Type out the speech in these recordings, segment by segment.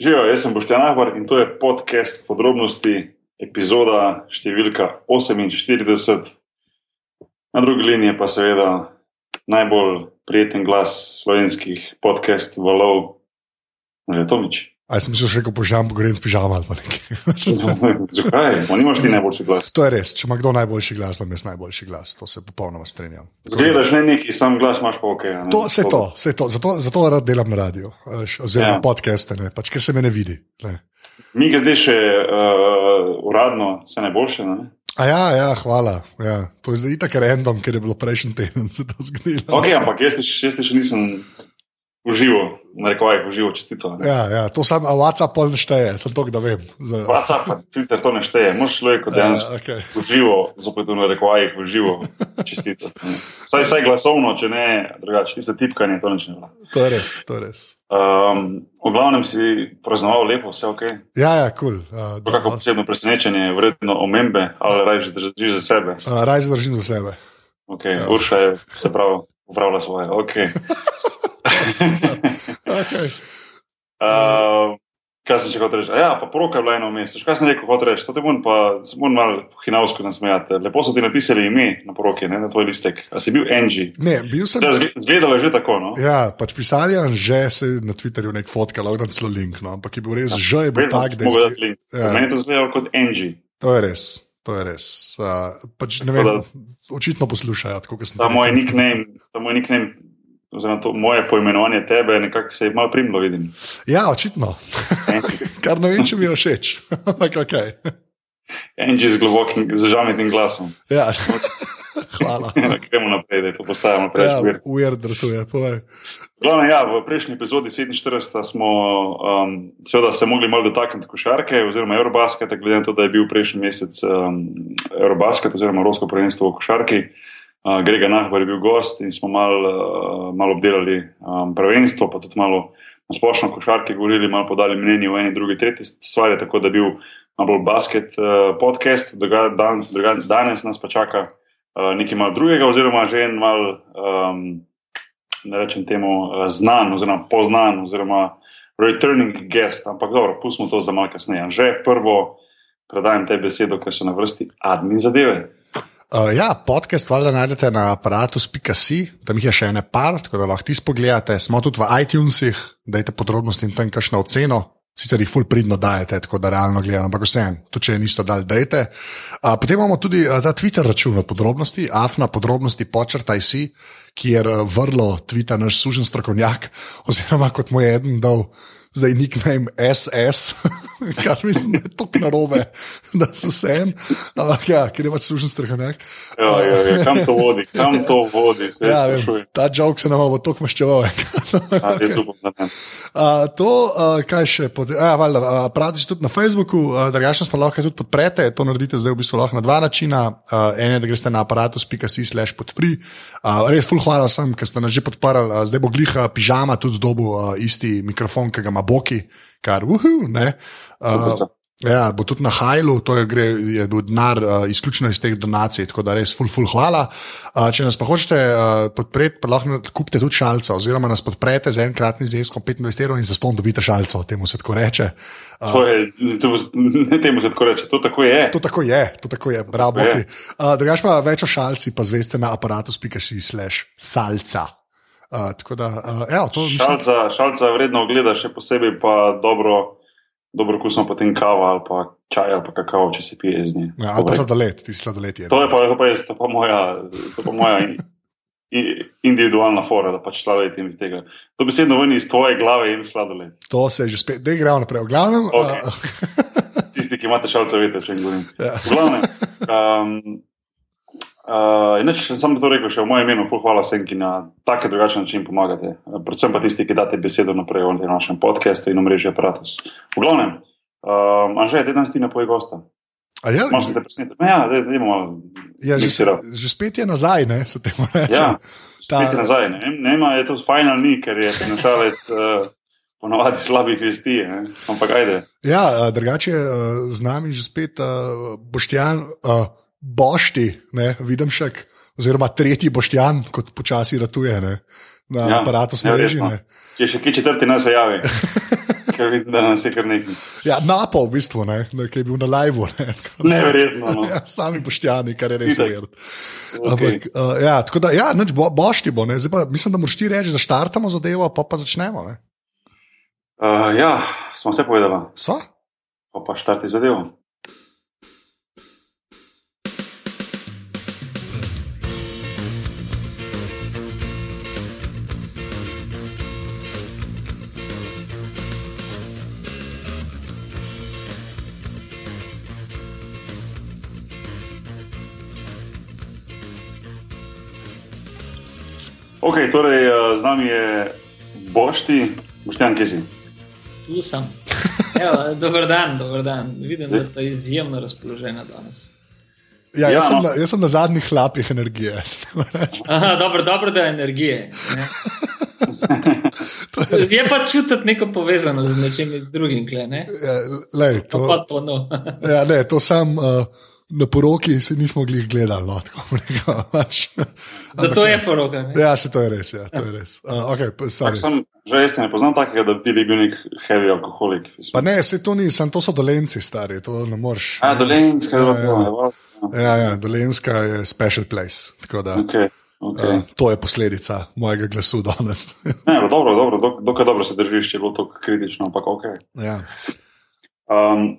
Živijo, jaz sem Boštjan Ahbar in to je podcast podrobnosti, epizoda številka 48. Na drugi liniji pa seveda najbolj prijeten glas slovenskih podcast valov, že Tomič. A jaz sem se še rekel, požam, pogorem s pižama ali nekaj. Zakaj? On imaš ti najboljši glas. To je res, če ima kdo najboljši glas, pa jaz najboljši glas, to se popolnoma strinjam. Zgledaš ne neki, sam glas imaš pa ok. ne? To, vse to, vse to. Zato, zato rad delam na radiju, veš, oziroma Ja. podcaste, ne, pač, ker se me ne vidi. Ne. Mi grede še uh, uradno, vse najboljše. Ne? A ja, ja, hvala. Ja. To je zdaj tako random, ker je bilo prejšnji teden se to zgodilo. Ok, ampak jaz ti še, jaz še nisem užival, na rekovajih užival čestito. ne. Ja, ja, to sam, a WhatsApp pol ne šteje, sem to, da vem. Za, WhatsApp, pa Twitter to ne šteje, moraš človeku dejansko. ja, okay. Uživo, zopet v narekovajih, uživo čestito. Vsaj, vsaj glasovno, če ne, drugače, tiste tipkanje, to nič ne vem. To je res, to je res. Um, v glavnem si praznoval lepo, vse ok. Ja, ja, kul. Cool. Uh, kako posebno presenečenje, vredno omembe, ali raje držiš za sebe. uh, Raj zdržim za sebe. Okay. Ja. Urša je se prav upravlja svoje. Okay. Okay. Uh, kaj sem še hotel reči? Ja, pa poroka je bila eno mesto. Kaj sem rekel, hotel reči? To te moram pa se moram malo hinavsko nasmejati. Lepo so ti napisali ime na poroki, ne, na tvoj listek. A si bil Angie? Ne, bil sem. Zdaj, zgl- Zgledalo je že tako, no? Ja, pač pisali je že se na Twitterju nek fotka, lahko da celo link, no, ampak je bil res že je bil tak, da je link. Ja. Meni je to izgledalo kot Angie. To je res. To je res. Uh, pač, vem, Tako očitno poslušajo. Ta moj nickname, ta moj nickname, oziroma to moje poimenovanje tebe, nekako se je malo primlo, vidim. Ja, očitno. Kar ne vem, če mi je všeč. Ampak ok. Angie z globokim, z žametnim glasom. Ja. Hvala. Gremo naprej, da je to postajamo preveč Ja, weird. da to je. Glavno, ja, v prejšnji epizodi 47 smo um, seveda se mogli malo dotakniti košarke oziroma Eurobasketa, glede na to, da je bil prejšnji mesec um, Eurobasket oziroma Evropsko prvenstvo v košarki. Uh, Grega Nahbar je bil gost in smo malo uh, mal obdelali um, prvenstvo, pa tudi malo na splošno o košarki govorili, malo podali mnenje o eni, drugi, tretji stvari, tako da je bil malo bolj basket uh, podcast. Doga, dan, druga, danes nas pa čaka uh, nekaj malo drugega, oziroma že en mal. Um, ne rečem temu, eh, znan, oziroma poznan, oziroma returning guest, ampak dobro, pustimo to za malo kasneje. Že prvo predajam te besedo, ker so na vrsti admin zadeve. Uh, ja, podcast valjda najdete na aparatus.si, tam jih je še ene par, tako da lahko ti spogledate. Smo tudi v iTunesih, dajte podrobnosti in tam kakšno oceno. Sicer jih ful pridno dajete, tako da realno gledam, ampak vseeno, tudi če niste dali, dajte. Uh, potem imamo tudi uh, ta Twitter račun od podrobnosti, afna podrobnosti, počrtaj si, kjer vrlo tvita naš sužen strokovnjak, oziroma kot mu je eden dal. Zdaj nickname SS, kar mislim, da je tako narobe, da so vse en, ampak ja, ker je pač služen strokovnjak. Ja, ja, ja, kam to vodi, kam to vodi, Ja, ja, vem, ta jok se nam bo tako maščeval. A, ne. Uh, to, uh, kaj še, pod, ja, valjda, uh, pravite tudi na Facebooku, drugače nas pa lahko tudi podprete. To naredite zdaj v bistvu lahko na dva načina. Uh, en je, da greste na aparatus.si slash podpri. Uh, res, ful hvala vsem, ki ste nas že podprli. Uh, zdaj bo gliha pižama tudi dobil uh, isti mikrofon, ki ga ima Boki, kar uhu, ne. Uh, Super. Ja, bo tudi na Hajlu, to je, gre, je bil denar uh, izključno iz teh donacij, tako da res, ful, ful, hvala. Uh, če nas pa hočete uh, podpreti, pa lahko kupite tudi šalca, oziroma nas podprete z enkratnim zneskom 25 evrov in za ston dobite šalco, temu se tako reče. Uh, To je, to, ne temu se tako reče, to tako je. to tako je, to tako je, bravo. Tako je. Okay. Uh, Drugač pa več o šalci, pa zveste na aparatus.si slash salca. Uh, tako da, uh, ja, to mislim. Šalca, šalca vredno ogleda, še posebej pa dobro, dobro kusno potem kava ali pa čaj ali pa kakao, če se pije z njim. Ja, ali pa sladoled, ti si sladoled je. To je pa, to pa, jaz, to pa moja, to pa moja in, in, individualna fora, da pač sladoled im iz tega. To besedno ven iz tvoje glave in sladoled. To se je že spet, da gremo naprej. V glavnem, Okej. uh, Tisti, ki imate šalce, veste, če jim govorim. Ja. V glavnem. Um, Uh, inače, sem to rekel še v mojem imenu, ful hvala vsem, ki na tak ali drugačen način pomagate. Uh, predvsem pa tisti, ki date besedo naprej tem našem podkastu in omrežju Apparatus. V glavnem, um, Anže, te danes ti ne poje gosta. a ja, Malo se te preseneti. Ja, da imamo malo. Ja, že, že spet je nazaj, ne, se temu reče. Ja, Ta- spet nazaj. Ne, vem, ne, ima, je to final ni, ker je prenašalec uh, ponovadi slabih vesti, ne. ampak ajde. Ja, eh, drugače je eh, z nami že spet uh, Boštjan, uh, Bošti, ne, Videmšek, oziroma tretji Boštjan, kot počasi ratuje ne, na ja, Ja, aparatu neverjetno. smrežine. Če še ki četrti nas javi. ker vidim, da nas je kar nekaj. Ja, napol v bistvu, ne, ne, ki je bil na live. Ne, Neverjetno. No. Ja, sami poštjani, kar je res uver. Okay. Ampak, uh, ja, tako da, ja, nič, bo, boš ti bo. Ne. Zdaj Pa, mislim, da moraš ti reči, da štartamo zadevo, pa pa začnemo. Ne. Uh, ja, smo vse povedali, So? pa pa štarti zadevo. Ok, torej eh, z nami je Bošti, Boštjan Kezi. Tu sem. Evo, dober dan, dober dan. Vidim, da ste izjemno razpoloženi danes. Ja, Ja, jaz, sem no. na, jaz sem na zadnjih hlapih energije. Aha, dobro, dobro, da je energije. Ne? Je pa čutiti neko povezanost z nečim drugim, kle, ne? Ja, lej, To, to, pa to no. ja, ne, to sam uh, na poroki si nismo glih gledali. No, tako rekel, pač. Zato je poroka. Ne? Ja, se to je res. Ja, to je res. Uh, okay, pa, Tak sem, že jaz ne poznam takega, da bi bil nek heavy alkoholik. pa ne, se to ni, sem, to so dolenci, stari, to ne moreš. A, dolenska, Ja, ja, ja. ja. Ja, ja, dolenska je special place. Tako da, Okay, okay. uh, to je posledica mojega glasu danes. Ne, dobro, dobro, dok- dokaj dobro se držiš, če je bilo to kritično, ampak ok. ja. Um,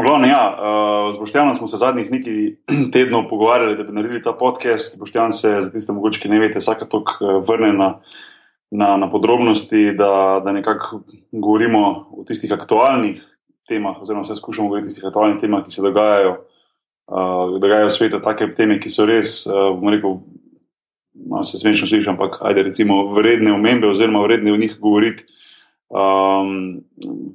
Glavno, ja, uh, z Boštjanom smo se zadnjih nekaj tednov pogovarjali, da bi naredili ta podcast. Boštjan se, za tiste mogoče, ki ne veste, vsake tok uh, vrne na, na, na podrobnosti, da, da nekako govorimo o tistih aktualnih temah, oziroma vse skušamo govoriti o tistih aktualnih temah, ki se dogajajo, uh, dogajajo v svetu, take teme, ki so res, uh, bom rekel, malo se smešno sliši, ampak ajde recimo vredne omembe oziroma vredne o njih govoriti. Um,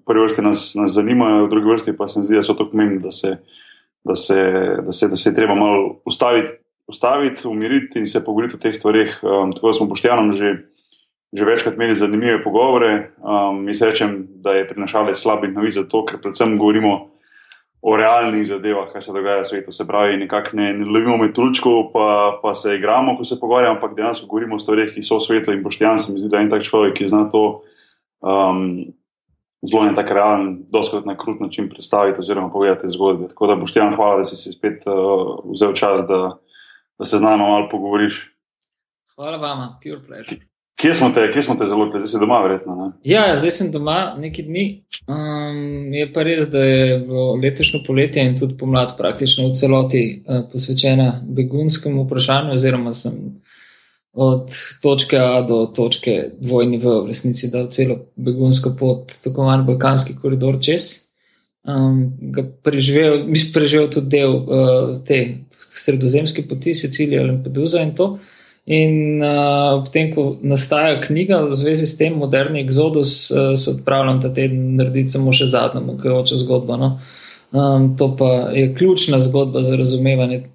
prvi vrsti nas, nas zanimajo, v drugi vrsti pa se mi zdi, da so tako pomembni, da da, da, da se je treba malo ustaviti, ustaviti, umiriti in se pogovoriti o teh stvarih. Um, tako da smo poštenom že, že večkrat imeli zanimive pogovore. Um, jaz rečem, da je prinašale slabih novic zato, ker predvsem govorimo o realnih zadevah, kaj se dogaja v svetu. Se pravi, nekako ne, ne lovimo metulčkov, pa, pa se igramo, ko se pogovarjamo, ampak dejansko govorimo o stvarih, ki so v svetu in poštejan se mi zdi, da je en tak človek, ki zna to um, zelo na tak realen, doskrat na krut način predstaviti oziroma povedati zgodbe. Tako da boš ti hvala, da si si spet uh, vzel čas, da, da se z nami malo pogovoriš. Hvala vama, pure pleasure. Kje smo te, kje smo te zelo, zdaj si doma, verjetno? Ne? Ja, zdaj sem doma nekaj dni. Um, je pa res, da je letošnje poletje in tudi pomlad praktično v celoti uh, posvečena begunskemu vprašanju, oziroma sem od točke A do točke dvojni V resnici dal celo begunsko pot, tako imenovani Balkanski koridor čez. Um, preživel, mislim, preživel tudi del uh, te sredozemske poti, Sicilija, Lampedusa in to. In uh, potem, ko nastaja knjiga v zvezi s tem, moderni Exodus, uh, se odpravljam ta teden narediti samo še zadnjo, mokajočo zgodbo. No? Um, to pa je ključna zgodba za razumevanje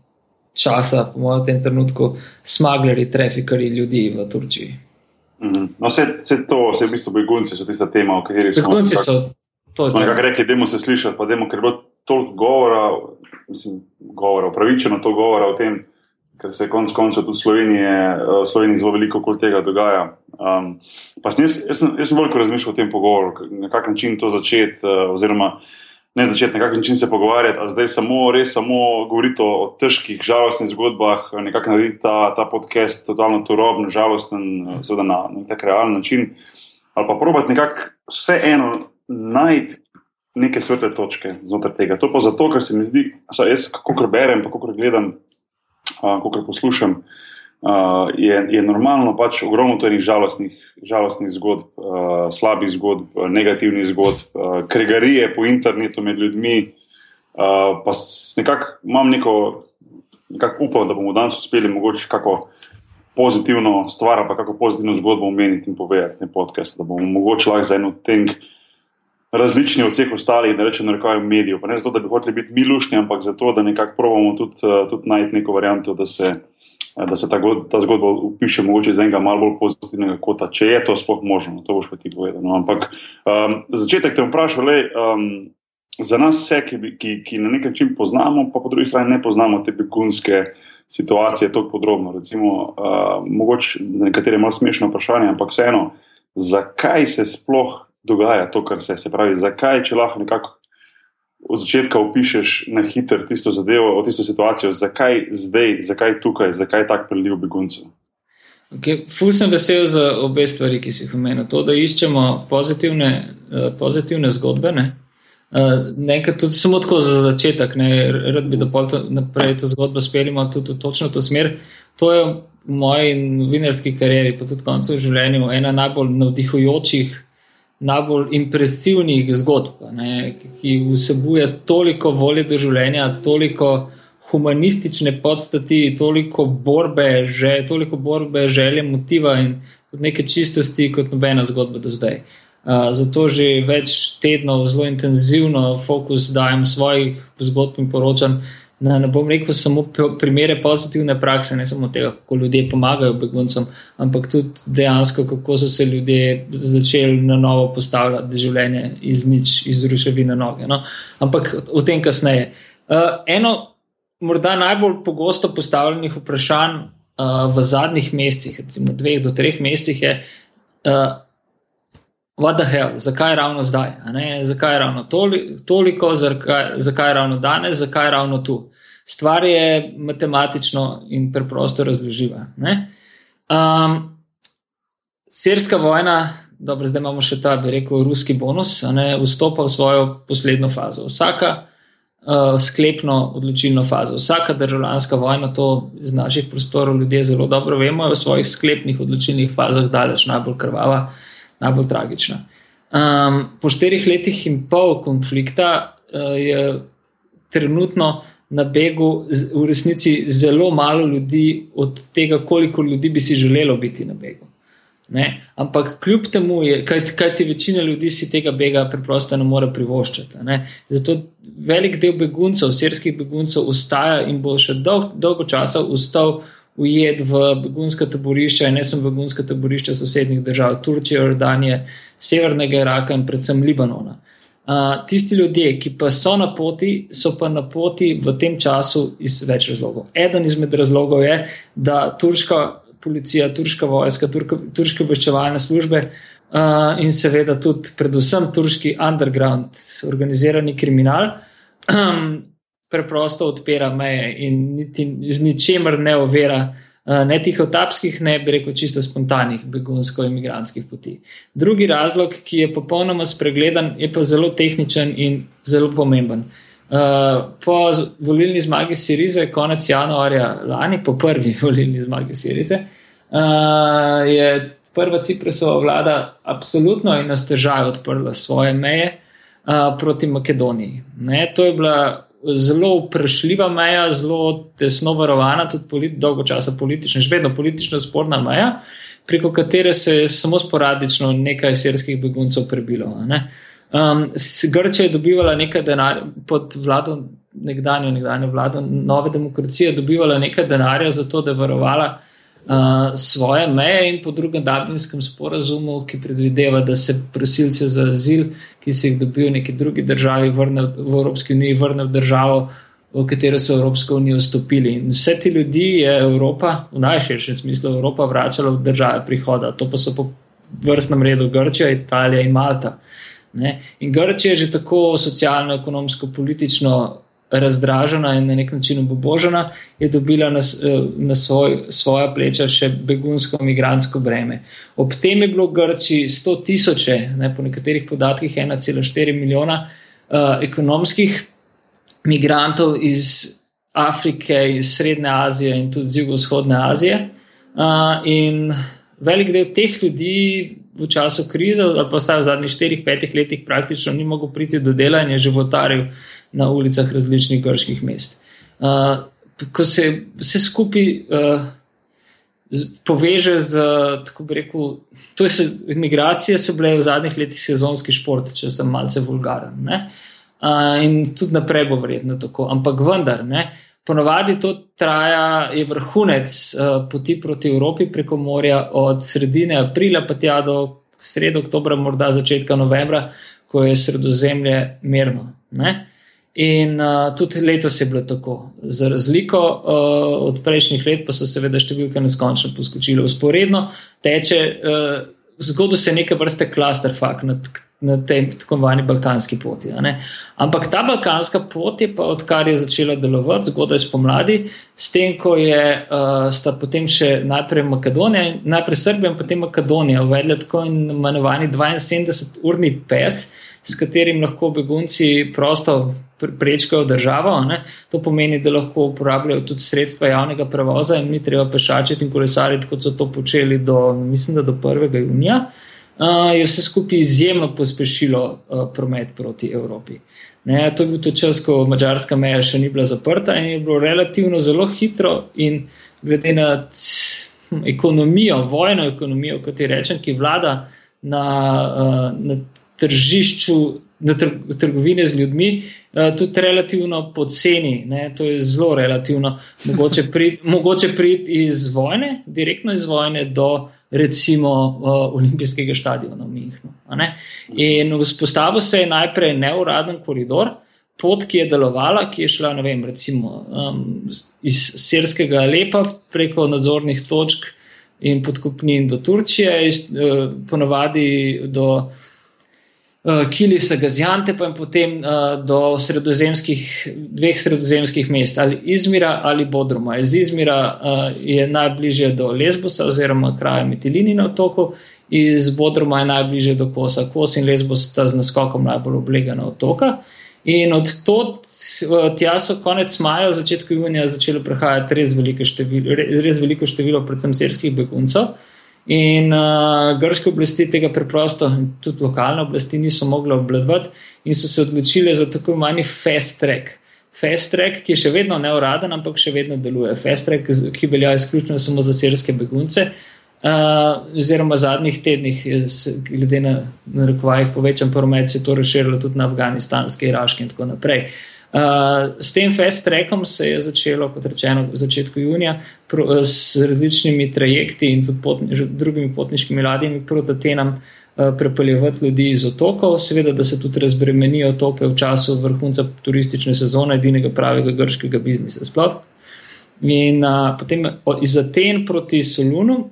časa, po mojem, v tem trenutku, smagleri, trafikari ljudi v Turčiji. Mhm. No, vse, vse to, vse v bistvu begunci so tista tema, o kateri smo Begunci nekako- so to Smo nekako rekli, da se slišati, pa demo, ker je bilo toliko govora, mislim, govora, upravičeno to govora o tem, ker se konec koncev tudi v Sloveniji, v Sloveniji zelo veliko okoli tega dogaja. Um, jaz, jaz, jaz sem veliko razmišljal o tem pogovoru, na kak način to začeti, uh, oziroma ne začeti, na kak način se pogovarjati, a zdaj samo, res samo govoriti o, težkih, žalostnih zgodbah, nekako narediti ta, ta podcast totalno turoben, žalosten, uh, seveda na, tak realen način. Ali pa probati nekako vseeno najti neke svetle točke znotraj tega. To pa zato, ker se mi zdi, da jaz, kako berem, pa kako gledam, kako poslušam, uh, je, je normalno pač ogromno teh žalostnih, žalostnih zgodb, uh, slabih zgodb, uh, negativnih zgodb, uh, kregarije po internetu med ljudmi. Uh, pa nekako imam neko, nekako upam, da bomo danes uspeli mogoče kako pozitivno stvar, pa kako pozitivno zgodbo omeniti in povedati na podcast, da bomo mogoče lahko za eno tenk različni od vseh ostalih, da rečem, rekojo medijev. Pa ne zato, da bi hoteli biti milušni, ampak zato, da nekako probamo tudi, eh, tudi najti neko varianto, da se, eh, da se ta, god, ta zgodba upiše mogoče iz enega malo bolj pozitivnega kota, če je to sploh možno. To boš pa ti povedal. No. Ampak um, za začetek te vprašam, le. Um, Za nas vse, ki, ki, ki na nek način poznamo, pa po drugi strani ne poznamo te begunske situacije tako podrobno. Recimo, uh, mogoče za nekatere malo smešno vprašanje, ampak vseeno, zakaj se sploh dogaja to, kar se, se pravi. Zakaj, če lahko nekako od začetka opišeš na hitro tisto zadevo, tisto situacijo, zakaj zdaj, zakaj tukaj, zakaj tak priliv beguncev? Okay. Ful sem vesel za obe stvari, ki si jih omenil. To, da iščemo pozitivne, uh, pozitivne zgodbe. Ne? Uh, nekaj tudi samo tako za začetek, ne? rad bi, da to naprej to zgodbo speljimo tudi v točno to smer. To je v moji novinarski karieri, pa tudi koncu v življenju, ena najbolj navdihujočih, najbolj impresivnih zgodb, ne? ki vsebuje toliko volje do življenja, toliko humanistične podstati, toliko borbe, že, toliko borbe, želje, motiva in neke čistosti, kot nobena zgodba do zdaj. Uh, zato že več tednov zelo intenzivno fokus dajem svojih zgodb in poročanj. Na, ne bom rekel samo primere pozitivne prakse, ne samo tega, kako ljudje pomagajo beguncem, ampak tudi dejansko, kako so se ljudje začeli na novo postavljati življenje iz nič, iz ruševine noge. No? Ampak o tem kasneje. Uh, eno morda najbolj pogosto postavljenih vprašanj uh, v zadnjih mesecih, recimo dveh do treh mesecih, je, uh, what the hell, zakaj ravno zdaj, zakaj ravno toli, toliko, zakaj, zakaj ravno danes, zakaj ravno tu. Stvar je matematično in preprosto razloživa. Um, Sirska vojna, dobro, zdaj imamo še ta, bi rekel, ruski bonus, ne, vstopa v svojo poslednjo fazo. Vsaka uh, sklepno odločilno fazo. Vsaka državljanska vojna, to iz naših prostorov ljudje zelo dobro vemo, je v svojih sklepnih odločilnih fazah daleč najbolj krvava, najbolj tragična. Um, po štirih letih in pol konflikta uh, je trenutno na begu v resnici zelo malo ljudi od tega, koliko ljudi bi si želelo biti na begu. Ne? Ampak kljub temu, je, kaj, kaj ti večina ljudi si tega bega preprosto ne more privoščiti. Ne? Zato velik del beguncev, sirskih beguncev, ustaja in bo še dolg, dolgo časa ustal ujet v begunska taborišča in ne samo begunska taborišča sosednjih držav, Turčije, Jordanije, Severnega Iraka in predvsem Libanona. Uh, tisti ljudje, ki pa so na poti, so pa na poti v tem času iz več razlogov. Eden izmed razlogov je, da turška policija, turška vojska, turka, turške obveščevalne službe uh, in seveda tudi, predvsem, turški underground, organizirani kriminal, preprosto odpira meje in niti z ničemer ne ovira. Uh, ne tih otapskih, ne bi rekel čisto spontanih begunsko-imigrantskih poti. Drugi razlog, ki je popolnoma spregledan, je pa zelo tehničen in zelo pomemben. Uh, po volilni zmagi Sirize, konec januarja lani, po prvi volilni zmagi Sirize, uh, je prva Ciprusova vlada absolutno in na stežaj odprla svoje meje proti Makedoniji. Ne, to je bila zelo vprašljiva meja, zelo tesno varovana, tudi polit, dolgo časa politična, še vedno politično sporna meja, preko katere se je samo sporadično nekaj sirskih beguncev prebilo. Um, Grčija je dobivala nekaj denarja pod vlado, nekdanjo, nekdanjo vlado nove demokracije, dobivala nekaj denarja za to, da je varovala uh, svoje meje in po drugem Dublinskem sporazumu, ki predvideva, da se prosilce za azil, ki se jih dobijo v neki drugi državi, vrne v Evropski uniji, vrne v državo, v katero so Evropsko unijo vstopili. In vse ti ljudi je Evropa, v najširšem smislu, Evropa vračala v države prihoda. To pa so po vrstnem redu Grčija, Italija in Malta. Ne? In Grčija je že tako socialno, ekonomsko, politično razdražena in na nek način obobožena, je dobila na, na svoj, svoja pleča še begunsko-migransko breme. Ob tem je bilo v Grčiji 100 tisoče, ne, po nekaterih podatkih 1,4 milijona uh, ekonomskih migrantov iz Afrike, iz Srednje Azije in tudi iz Jugovzhodne Azije. Uh, in velik del teh ljudi v času krize, ali pa vsaj v zadnjih 4-5 letih, praktično ni mogel priti do dela in je životaril na ulicah različnih grških mest. Uh, ko se vse skupaj uh, poveže z, tako bi rekel, to je imigracije, so bile v zadnjih letih sezonski šport, če sem malce vulgaren. Uh, in tudi naprej bo verjetno tako, ampak vendar. Ne? Ponovadi to traja, je vrhunec uh, poti proti Evropi preko morja od sredine aprila pa tja do sredo oktobra, morda začetka novembra, ko je sredozemlje mirno. Ne? In uh, tudi letos je bilo tako. Za razliko uh, od prejšnjih let, pa so seveda številke neskončno poskočile usporedno, teče uh, zgodil se je neke vrste clusterfuck na, na tej tako imenovani balkanski poti. Ampak ta balkanska pot je pa odkar je začela delovati, zgodaj spomladi, s tem, ko je uh, sta potem še najprej Makedonija, najprej Srbija in potem Makedonija uvedla tako imenovani 72-urni pes, s katerim lahko begunci prosto prečkajo državo. Ne? To pomeni, da lahko uporabljajo tudi sredstva javnega prevoza in ni treba pešačiti in kolesariti, kot so to počeli do, mislim, do 1. junija. Uh, je vse skupaj izjemno pospešilo uh, promet proti Evropi. Ne, to je bil to čas, ko mačarska meja še ni bila zaprta in je bilo relativno zelo hitro, in glede na hm, ekonomijo, vojno ekonomijo, kot je rečem, ki vlada na, uh, na tržišču, na trgovine z ljudmi, uh, tudi relativno poceni. Ne, to je zelo relativno. Mogoče priti prid iz vojne, direktno iz vojne do recimo uh, olimpijskega stadiona v Münchnu. In vzpostavil se je najprej neuraden koridor, pot, ki je delovala, ki je šla vem, recimo, um, iz sirskega Lepa preko nadzornih točk in podkupnin do Turčije, iz, uh, ponovadi do Kilisa, Gazijante, pa in potem uh, do sredozemskih, dveh sredozemskih mest, ali Izmira ali Bodruma. Iz Izmira uh, je najbližje do Lesbosa oziroma kraja Metilini na otoku. Iz Bodruma je najbližje do Kosa. Kos in Lesbos sta z naskokom najbolj oblegana otoka. In od tega so konec maja, začetku junija, začelo prihajati res veliko število, res veliko število predvsem sirskih beguncev. In uh, grške oblasti tega preprosto, tudi lokalne oblasti, niso mogle obvladovati in so se odločile za tako imenovani fast track. Fast track, ki je še vedno neuraden, ampak še vedno deluje. Fast track, ki velja izključno samo za sirske begunce, uh, oziroma v zadnjih tednih, glede na, na rekovajih, povečan promet, se je to razširilo tudi na afganistanske, iraške in tako naprej. Uh, Uh, s tem fast trackom se je začelo, kot rečeno, v začetku junija, pro, uh, s različnimi trajekti in tudi potni, drugimi potniškimi ladjami proti Atenam uh, prepeljevati ljudi iz otokov, seveda, da se tudi razbremenijo otoke v času vrhunca turistične sezone, edinega pravega grškega biznisa. Sploh. In uh, potem iz Aten proti Solunu,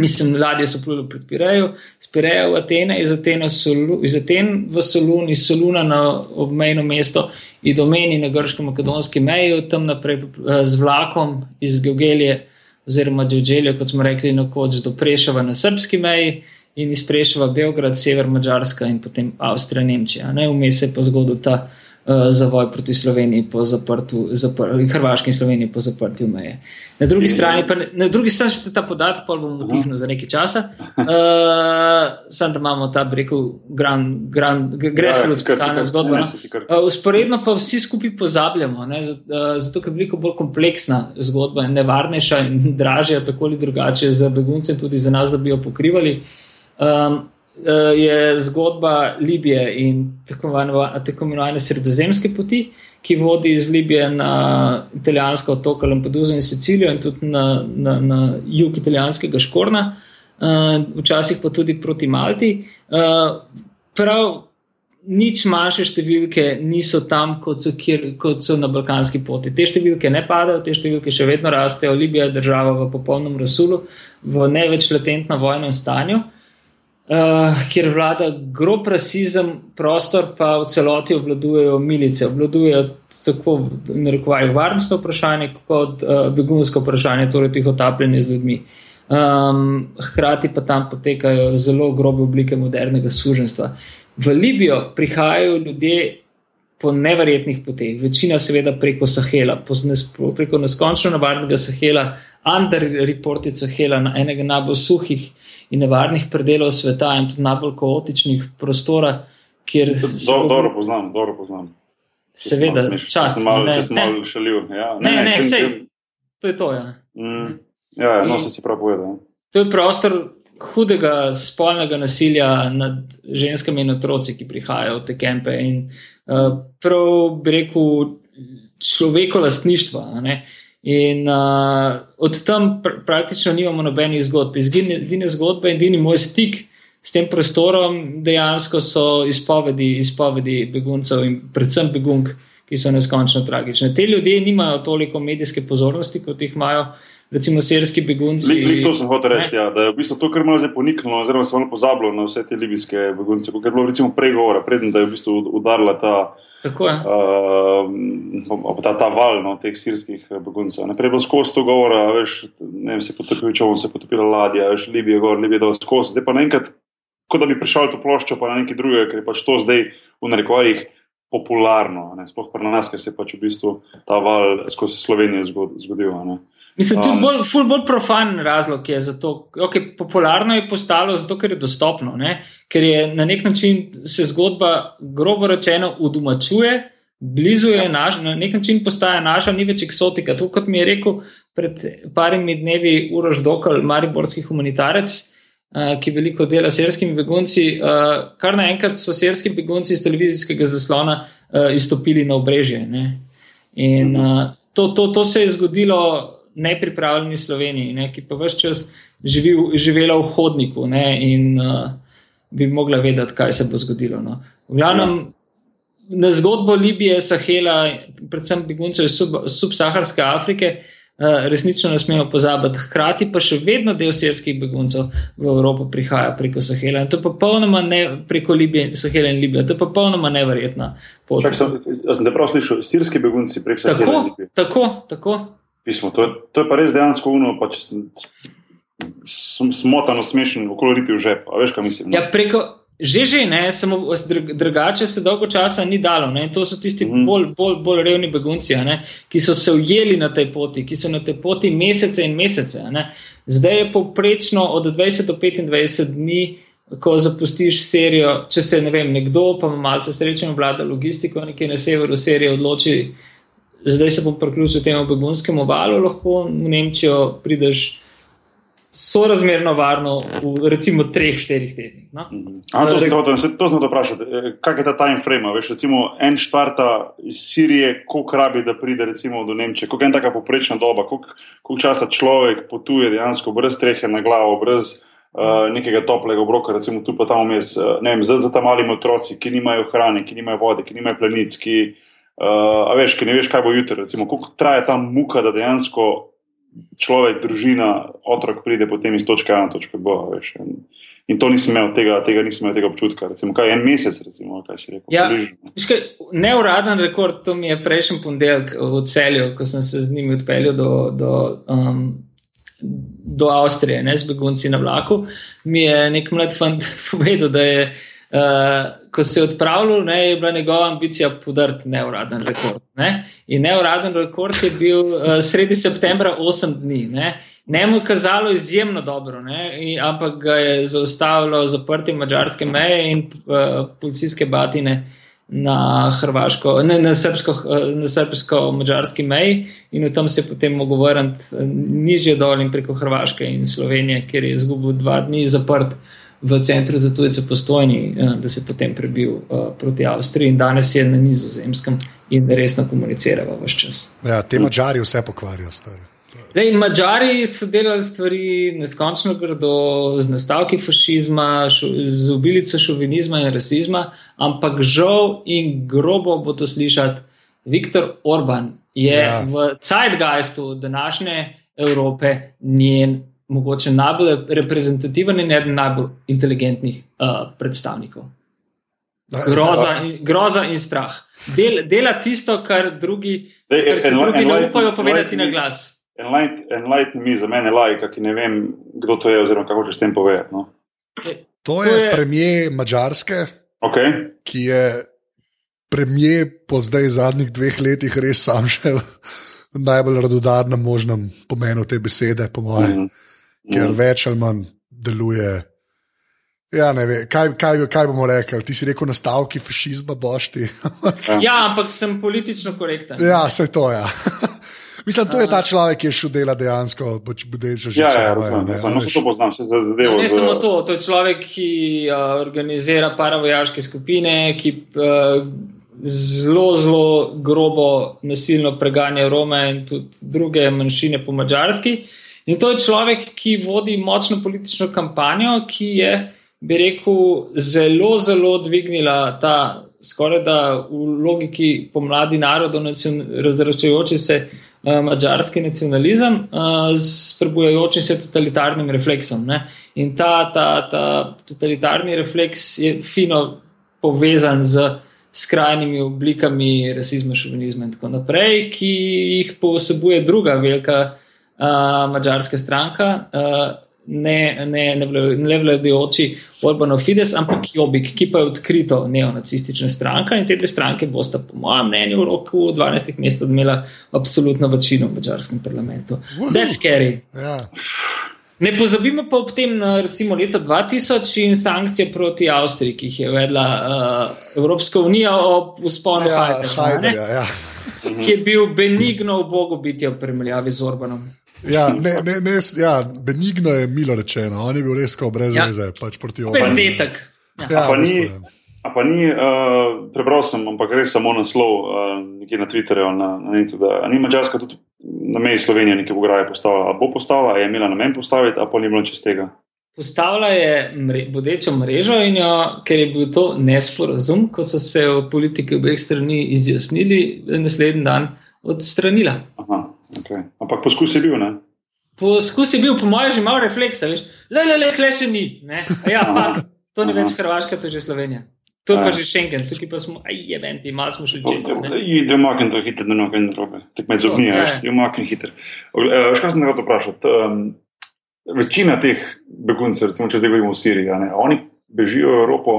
mislim, ladje so pluli pred Pirejo, spirejo v Atene, iz, Solu, iz Aten v Solun, iz Soluna na obmejno mesto in domeni na grško-makedonski meji, tam naprej eh, z vlakom iz Geogelije oziroma Džođelja, kot smo rekli, nekoč do Prešava na srpski meji in iz Prešava Beograd, sever Mačarska in potem Avstrija, Nemčija. Vmes je pa zgodil ta zavoj proti Sloveniji po zaprtju, zapr Hrvaški in Sloveniji po zaprtju meje. Na drugi strani pa, na drugi strani še ta podatek, pa bomo utihnili za nekaj časa. Uh, Sam da imamo ta breku, gre se od stalne zgodbe. Usporedno no. uh, pa vsi skupaj pozabljamo, ne, zato ker je veliko bolj kompleksna zgodba in nevarnejša in dražja, tako ali drugače za begunce, tudi za nas, da bi jo pokrivali. Um, je zgodba Libije in tako imenovane sredozemske poti, ki vodi iz Libije na italijansko otoka Lampedusa in Sicilijo in tudi na, na, na jug italijanskega Škorna, uh, včasih pa tudi proti Malti. Uh, prav nič manjše številke niso tam, kot so, kjer, kot so na balkanski poti. Te številke ne padajo, te številke še vedno rastejo. Libija je država v popolnem rasulu, v ne več latentnem vojnem stanju. Uh, uh, kjer vlada grob rasizem, prostor pa v celoti obvladujejo milice, obvladujejo tako na rekovajih varnostno vprašanje, kot uh, begunsko vprašanje, torej tih otapljanje z ljudmi. Um, hkrati pa tam potekajo zelo grobe oblike modernega suženstva. V Libijo prihajajo ljudje po neverjetnih poteh, večina seveda preko Sahela, preko neskončno nevarnega Sahela, underreported Sahela, na enega najbolj suhih in nevarnih predelov sveta in tudi najbolj kaotičnih prostora, kjer se. Do, dobro poznam, dobro poznam. Seveda, čas. Sem malo, ne, malo šalil. Ja. Ne, ne, ne, ne sej, to je to. Ja, mm, ja, ja no, se si prav povedal. Ja. To je prostor hudega spolnega nasilja nad ženskami in otroci, ki prihajajo v te kempe. In, uh, prav bi rekel, človeko lastništva. Uh, In uh, od tam pr praktično nimamo nobenih zgodb. Edine zgodbe in edini moj stik s tem prostorom dejansko so izpovedi, izpovedi beguncev in predvsem begunk, ki so neskončno tragične. Te ljudje nimajo toliko medijske pozornosti, kot jih imajo recimo sirski begunci. Lih to sem hotel reči, ja, da je v bistvu to, kar malo zdaj poniknilo, oziroma se malo pozabilo na vse te libijske begunce, kot je bilo recimo prej govora, predtem, da je v bistvu udarila ta, Tako je. uh, ta, ta val no, teh sirskih beguncev. Naprej je bilo skozi to govora, veš, ne vem, se potopil čovn, se potopila ladja, veš, Libija, gor, Libija, dol skozi. Zdaj pa naenkrat, kot da bi prišel to ploščo, pa na nekaj drugega, ker je pač to zdaj v narekovajih popularno, ne, sploh pri nas, ker se je pač v bistvu ta val skozi Slovenijo zgodil. Ne. Mislim, da je bolj, ful bolj profan razlog je za to. Okay, popularno je postalo zato, ker je dostopno, ne? ker je na nek način se zgodba, grobo rečeno, udomačuje, blizu je naš, na nek način postaja naša, ni več eksotika. To, kot mi je rekel pred parimi dnevi Uroš Dokal, mariborski humanitarec, uh, ki veliko dela s sirskimi begunci, uh, kar naenkrat so sirski begunci iz televizijskega zaslona uh, izstopili na obrežje. Ne? In uh, to, to, to se je zgodilo nepripravljeni Sloveniji, ne, ki pa vse čas živi, živela v hodniku ne, in uh, bi mogla vedeti, kaj se bo zgodilo. No. V glavnem, ja. na zgodbo Libije, Sahela, predvsem beguncev iz sub, subsaharske Afrike, uh, resnično ne smemo pozabiti. Hkrati pa še vedno del sirskih beguncev v Evropo prihaja preko Sahela. In to je popolnoma ne preko Libije, Sahela in Libije. To je popolnoma neverjetna pot. Čak, sem, sem te prav slišal, sirski begunci preko Sahela. Tako, tako, tako. Pismo. To, je, to je pa res dejansko uno, pač smotano smešen, okoloriti v žep. A veš, kaj mislim? Ja, preko, že že ne, samo drugače se dolgo časa ni dalo. Ne? To so tisti mm. bolj, bolj, bolj revni begunci, ne? ki so se ujeli na tej poti, ki so na tej poti mesece in mesece. Ne? Zdaj je povprečno od 20 do 25 dni. Ko zapustiš serijo, če se ne vem, nekdo, pa ima malce sreče, vlada logistiko, nekje na severu serije odloči, zdaj se bom priključil temu begunskemu valu, lahko v Nemčijo prideš sorazmerno varno v recimo 3-4 tednih. No? Mhm. To sem te vprašal, e, kak je ta time frame? Veš, recimo en štarta iz Sirije, koliko rabi, da pride recimo do Nemčije, koliko je ena taka poprečna doba, koliko, koliko časa človek potuje dejansko brez strehe na glavo, brez. Uh, nekega toplega obroka, recimo tu pa tam vmes, uh, ne vem, za, za tam malimi otroci, ki nimajo hrane, ki nimajo vode, ki nimajo plenic, ki, uh, Uh, a veš, ki ne veš, kaj bo jutri, recimo, koliko traja ta muka, da dejansko človek, družina, otrok pride potem iz točke A na točko B. Veš, in, in to nisem imel tega, tega, nisem imel tega občutka. Recimo, kaj, en mesec, recimo, kaj si rekel. Ja, neuraden rekord, to mi je prejšnji ponedeljek v celju, ko sem se z njimi odpeljal do. do um, Do Avstrije, ne z begunci na vlaku, mi je nek mlad fant povedal, da je uh, Uh, ko se je odpravljal, ne, je bila njegova ambicija podariti neuraden rekord. Ne? In neuraden rekord je bil uh, sredi septembra 8 dni. Ne? Ne mu je kazalo izjemno dobro, in, ampak ga je zaustavilo zaprtje mačarske meje in uh, policijske batine na, hrvaško, ne, na, srbsko, srbsko-mačarski meji, in tam se je potem mogel vrniti nižje dol in preko Hrvaške in Slovenije, kjer je izgubil dva dni zaprt v centru za tujce postojni, eh, da se je potem prebil uh, proti Avstriji in danes je na nizozemskem in resno komunicirava vse čas. Ja, te mačari vse pokvarijo, stari. Lej, Mačari so delali stvari neskončno grdo, z nastavki fašizma, šu, z obilico šovinizma in rasizma, ampak žal in grobo bo to slišati, Viktor Orban je ja. v Zeitgeistu današnje Evrope njen mogoče najbolj reprezentativen in eden najbolj inteligentnih uh, predstavnikov. Groza in, groza in strah. Del, dela tisto, kar drugi, Dej, kar en, drugi ne upajo povedati na glas. Enlighten me za mene, lajka, ki ne vem, kdo to je, oziroma kako če s tem povedati. No. E, to, to je, je premijer Mačarske, okay. ki je premijer po zdaj zadnjih dveh letih res sam še v najbolj radodarnem možnem pomenu te besede, po mojem. Mm -hmm ker mm. več ali manj deluje. Ja, ne vem, kaj, kaj, kaj bomo rekli. Ti si rekel, nastavki fašizma bošti. ja, ampak sem politično korekten. Ja, vse to je. Ja. Mislim, to je ta človek, ki je šel dela dejansko, pač bude že že že že že. No, se to poznam, se zadevo. Ne, ne samo to, to je človek, ki uh, organizira paravojaške skupine, ki uh, zelo, zelo grobo nasilno preganja Rome in tudi druge manjšine po mačarski. Uh, In to je človek, ki vodi močno politično kampanjo, ki je, bi rekel, zelo, zelo dvignila ta skoraj da v logiki pomladi narodov, razračajoče se uh, mačarski nacionalizem uh, s prebujajočim se totalitarnim refleksom. Ne? In ta, ta, ta totalitarni refleks je fino povezan z skrajnimi oblikami rasizma, šovinizma in tako naprej, ki jih posebuje druga velika uh, mačarska stranka. Uh, ne, ne, ne, ne vladajoči Orbanov Fides, ampak Jobik, ki pa je odkrito neonacistična stranka in te dve stranke bosta, po mojem mnenju, v roku 12 mesecev imela absolutno večino v mačarskem parlamentu. That's scary. Ja. Ne pozabimo pa ob tem na recimo leto 2000 in sankcije proti Avstriji, ki jih je uvedla uh, Evropska unija ob usponu Ja, Hajderja, ja. ki je bil benigno v bogu biti v primerjavi z Orbanom. Ja, ne, ne, ne, ja, benigno je milo rečeno, on je bil res kot brez Ja. veze, pač proti Obami. Bezdetek. Ja. Ja, pa ni-. A pa ni, uh, prebral sem, ampak res samo naslov, uh, nekje na Twitterju, na, na netu, da ni Mačarska tudi na meji Slovenije nekaj ograje postavila. A bo postavila, je imela namen postaviti, a pa ni bilo čez tega. Postavila je mre, bodečo mrežo in jo, ker je bil to nesporazum, kot so se v politiki obeh strani izjasnili, naslednji dan odstranila. Aha, okay. Ampak poskus je bil, ne? Poskus je bil, po mojem, že malo refleksa, veš, le, le, le, le še ni. Ne? Ja, fakt, to ni več Hrvaška, to je že Slovenija. To je pa Ja. že Schengen, tukaj pa smo, aj jebenti, malo smo šli čez. Ide umaknjen to hitro, da ne morem robe. Tek med zobmi, ja. veš, ide umaknjen hitro. Uh, Še kaj sem nekaj vprašati? Um, večina teh beguncev, recimo, če zdaj govorimo o Siriji, a ne, oni bežijo v Evropo.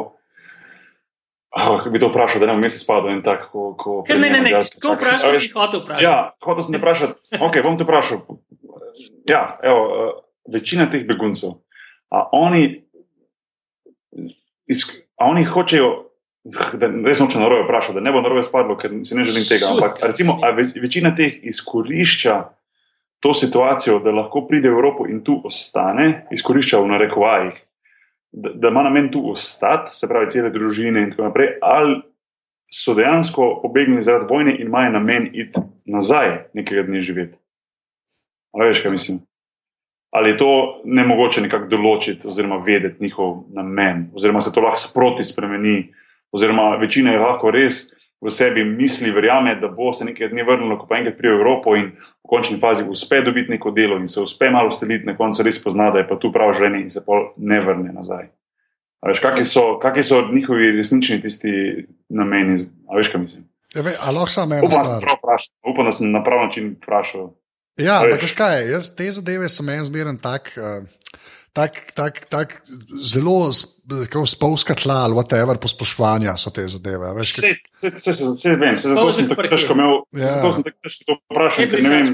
Oh, bi to vprašal, da ne bom mesec padel in tako, ko, ko Ker ne, ne, ne, ko vprašaš, A veš, si hotel vprašati. Ja, hotel sem te vprašati. Ok, bom te vprašal. Ja, evo, uh, večina teh beguncev, a oni, iz, a oni hočejo, da res nočem narobe vprašati, da ne bo narobe spadlo, ker si ne želim tega. Ampak recimo, a ve, večina teh izkorišča to situacijo, da lahko pride v Evropo in tu ostane, izkorišča v narekovajih, da, da ima namen tu ostati, se pravi, cele družine in tako naprej, ali so dejansko pobegnili zaradi vojne in imajo namen iti nazaj nekega dne živeti. Ali veš, kaj mislim? Ali je to ne mogoče nekako določiti, oziroma vedeti njihov namen, oziroma se to lahko sproti spremeni, oziroma večina je lahko res v sebi misli, verjame, da bo se nekaj dni vrnilo, ko pa enkrat pride v Evropo in v končni fazi uspe dobiti neko delo in se uspe malo steliti, na koncu res pozna, da je pa tu prav ženi in se pa ne vrne nazaj. A veš, kakšni so, kakšni so njihovi resnični tisti nameni? A veš, kaj mislim? Ja, ve, lahko samo eno Upam, stvar. vprašal. Upam, da sem na prav način vprašal. Ja, ampak kaj, jaz, te zadeve so meni zmeren tak. Uh, Tak, tak, tak zelo spolska tla ali whatever pospoštovanja so te zadeve. a Veš, Vse, vse, vse, vse, vse vem, vse, zato sem tako težko imel, Ja. zato sem tako težko to vprašal, ker ne vem.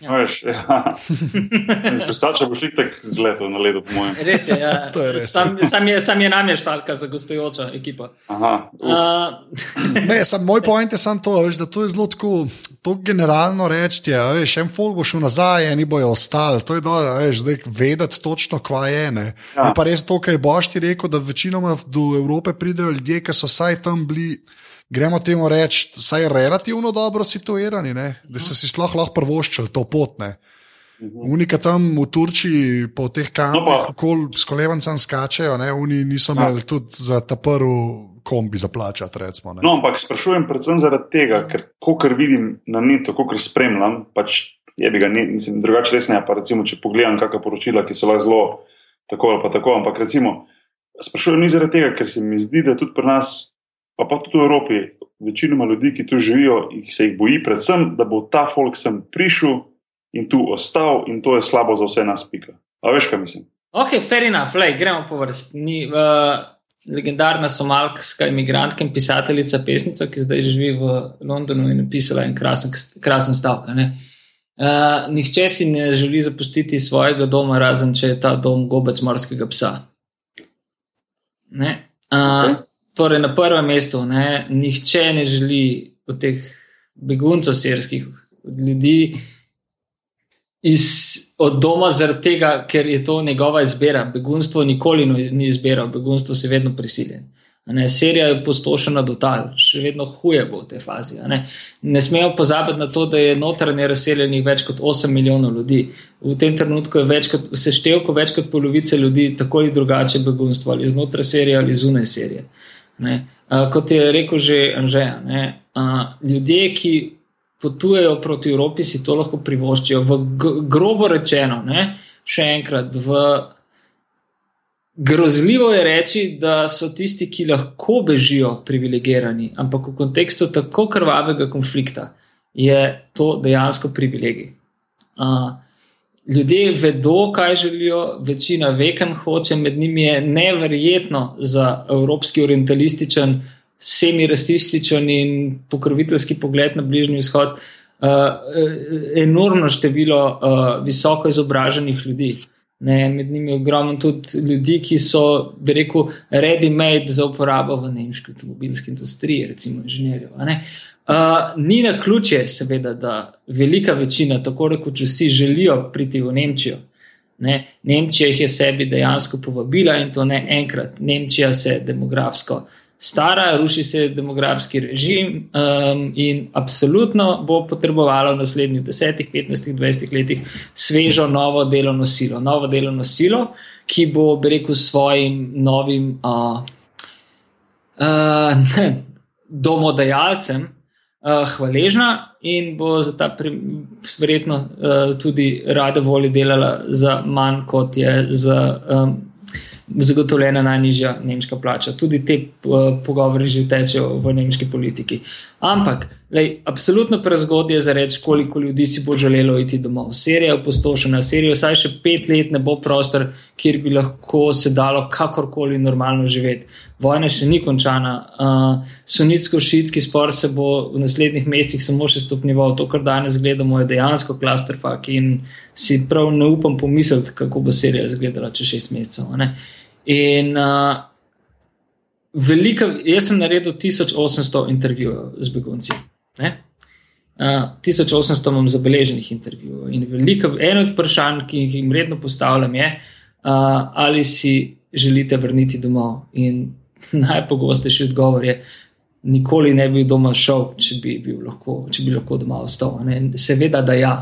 Ja. a Veš, ja. Brisača boš ti tak zletel na ledu, po mojem. Res je, ja. To je res. Sam, sam, je, sam je nam je štalka za gostujoča ekipa. Aha, uh, Uh, Ne, sam, moj point je samo to, veš, da to je zelo tako, to generalno reči. Ja, veš, en folk bo šel nazaj, eni bojo ostali. To je dobro, a veš, zdaj vedeti točno, kva je. Ne. Ja. Je pa res to, kar je Boš ti rekel, da večinoma do Evrope pridejo ljudje, ki so vsaj tam bili. Gremo temu reči, saj relativno dobro situirani, ne? da so si sploh lahko prvoščili to pot. Ne? Unika tam v Turčiji, po teh kampih, No s kolevancem skačejo, ne? oni niso Ja. imeli tudi za ta prvi kombi zaplačati. Recimo, ne. no, ampak sprašujem predvsem zaradi tega, ker kar vidim na netu, kar spremljam, pač je bi ga, ne, mislim, drugače res ne. Pa recimo, če pogledam kakšna poročila, ki so lahko zelo tako ali pa tako, ampak recimo, sprašujem ni zaradi tega, ker se mi zdi, da tudi pri nas, pa, pa tudi v Evropi, večinoma ljudi, ki tu živijo, jih se jih boji, predvsem, da bo ta folk sem prišel in tu ostal, in to je slabo za vse nas, pika. A veš, kaj mislim? ok, fair enough, lej, gremo po vrsti. Ni, uh, legendarna somalska imigrantka in pisateljica, pesnica, ki zdaj živi v Londonu in napisala en krasen, krasen stavek. Uh, nihče si ne želi zapustiti svojega doma, razen če je ta dom gobec morskega psa. Ne? Uh, Ok. Torej, na prvem mestu, ne, nihče ne želi od teh beguncev sirskih, od ljudi iz, od doma, zaradi tega, ker je to njegova izbira. Begunstvo nikoli ni ni izbira, begunstvo si vedno prisiljen. Ne, serija je postošena do tal, še vedno huje bo v tej fazi. Ne. ne smemo pozabiti na to, da je notranje razseljenih več kot 8 milijonov ljudi. V tem trenutku je več kot, v seštevku več kot polovice ljudi tako ali drugače begunstvo, ali znotraj serije ali zunaj serije. Ne. A, kot je rekel že Anžeja, ne, a, ljudje, ki potujejo proti Evropi, si to lahko privoščijo. V grobo rečeno, ne, še enkrat, v grozljivo je reči, da so tisti, ki lahko bežijo, privilegirani, ampak v kontekstu tako krvavega konflikta je to dejansko privilegij. Uh, ljudje vedo, kaj želijo, večina ve, kam hoče, med njimi je neverjetno za evropski orientalističen semirasističen in pokroviteljski pogled na Bližnji vzhod, uh, enormno število uh, visoko izobraženih ljudi. Ne, med njimi je ogromno tudi ljudi, ki so, bi rekel, ready-made za uporabo v nemški avtomobilski industriji, recimo inženirjev. Uh, ni na ključje, seveda, da velika večina, tako rekoč vsi, želijo priti v Nemčijo. Ne. Nemčija jih je sebi dejansko povabila in to ne enkrat. Nemčija se demografsko stara, ruši se demografski režim um, in absolutno bo potrebovalo v naslednjih 10, 15, 20 letih svežo novo delovno silo. Novo delovno silo, ki bo, bi rekel, svojim novim uh, uh, domodajalcem uh, hvaležna in bo za ta verjetno uh, tudi rada volja delala za manj, kot je za. Um, zagotovljena najnižja nemška plača. Tudi te uh, pogovori že tečejo v nemški politiki. Ampak, lej, absolutno prezgodje je za reči, koliko ljudi si bo želelo iti domov. Serija je opustošena, serija vsaj še pet let ne bo prostor, kjer bi lahko se dalo kakorkoli normalno živeti. Vojna še ni končana. Uh, Sunitsko-šitski spor se bo v naslednjih mesecih samo še stopnjeval. To, kar danes gledamo, je dejansko klasterfak in si prav ne upam pomisliti, kako bo serija izgledala čez šest mesecev. In uh, velika, jaz sem naredil 1800 intervjujev z begunci. Ne? Uh, 1800 imam zabeleženih intervjujev. In veliko, eno od vprašanj, ki jih redno postavljam, je, uh, ali si želite vrniti domov. In najpogostejši odgovor je, nikoli ne bi doma šel, če bi, lahko, če bi lahko doma ostal. Seveda, da ja.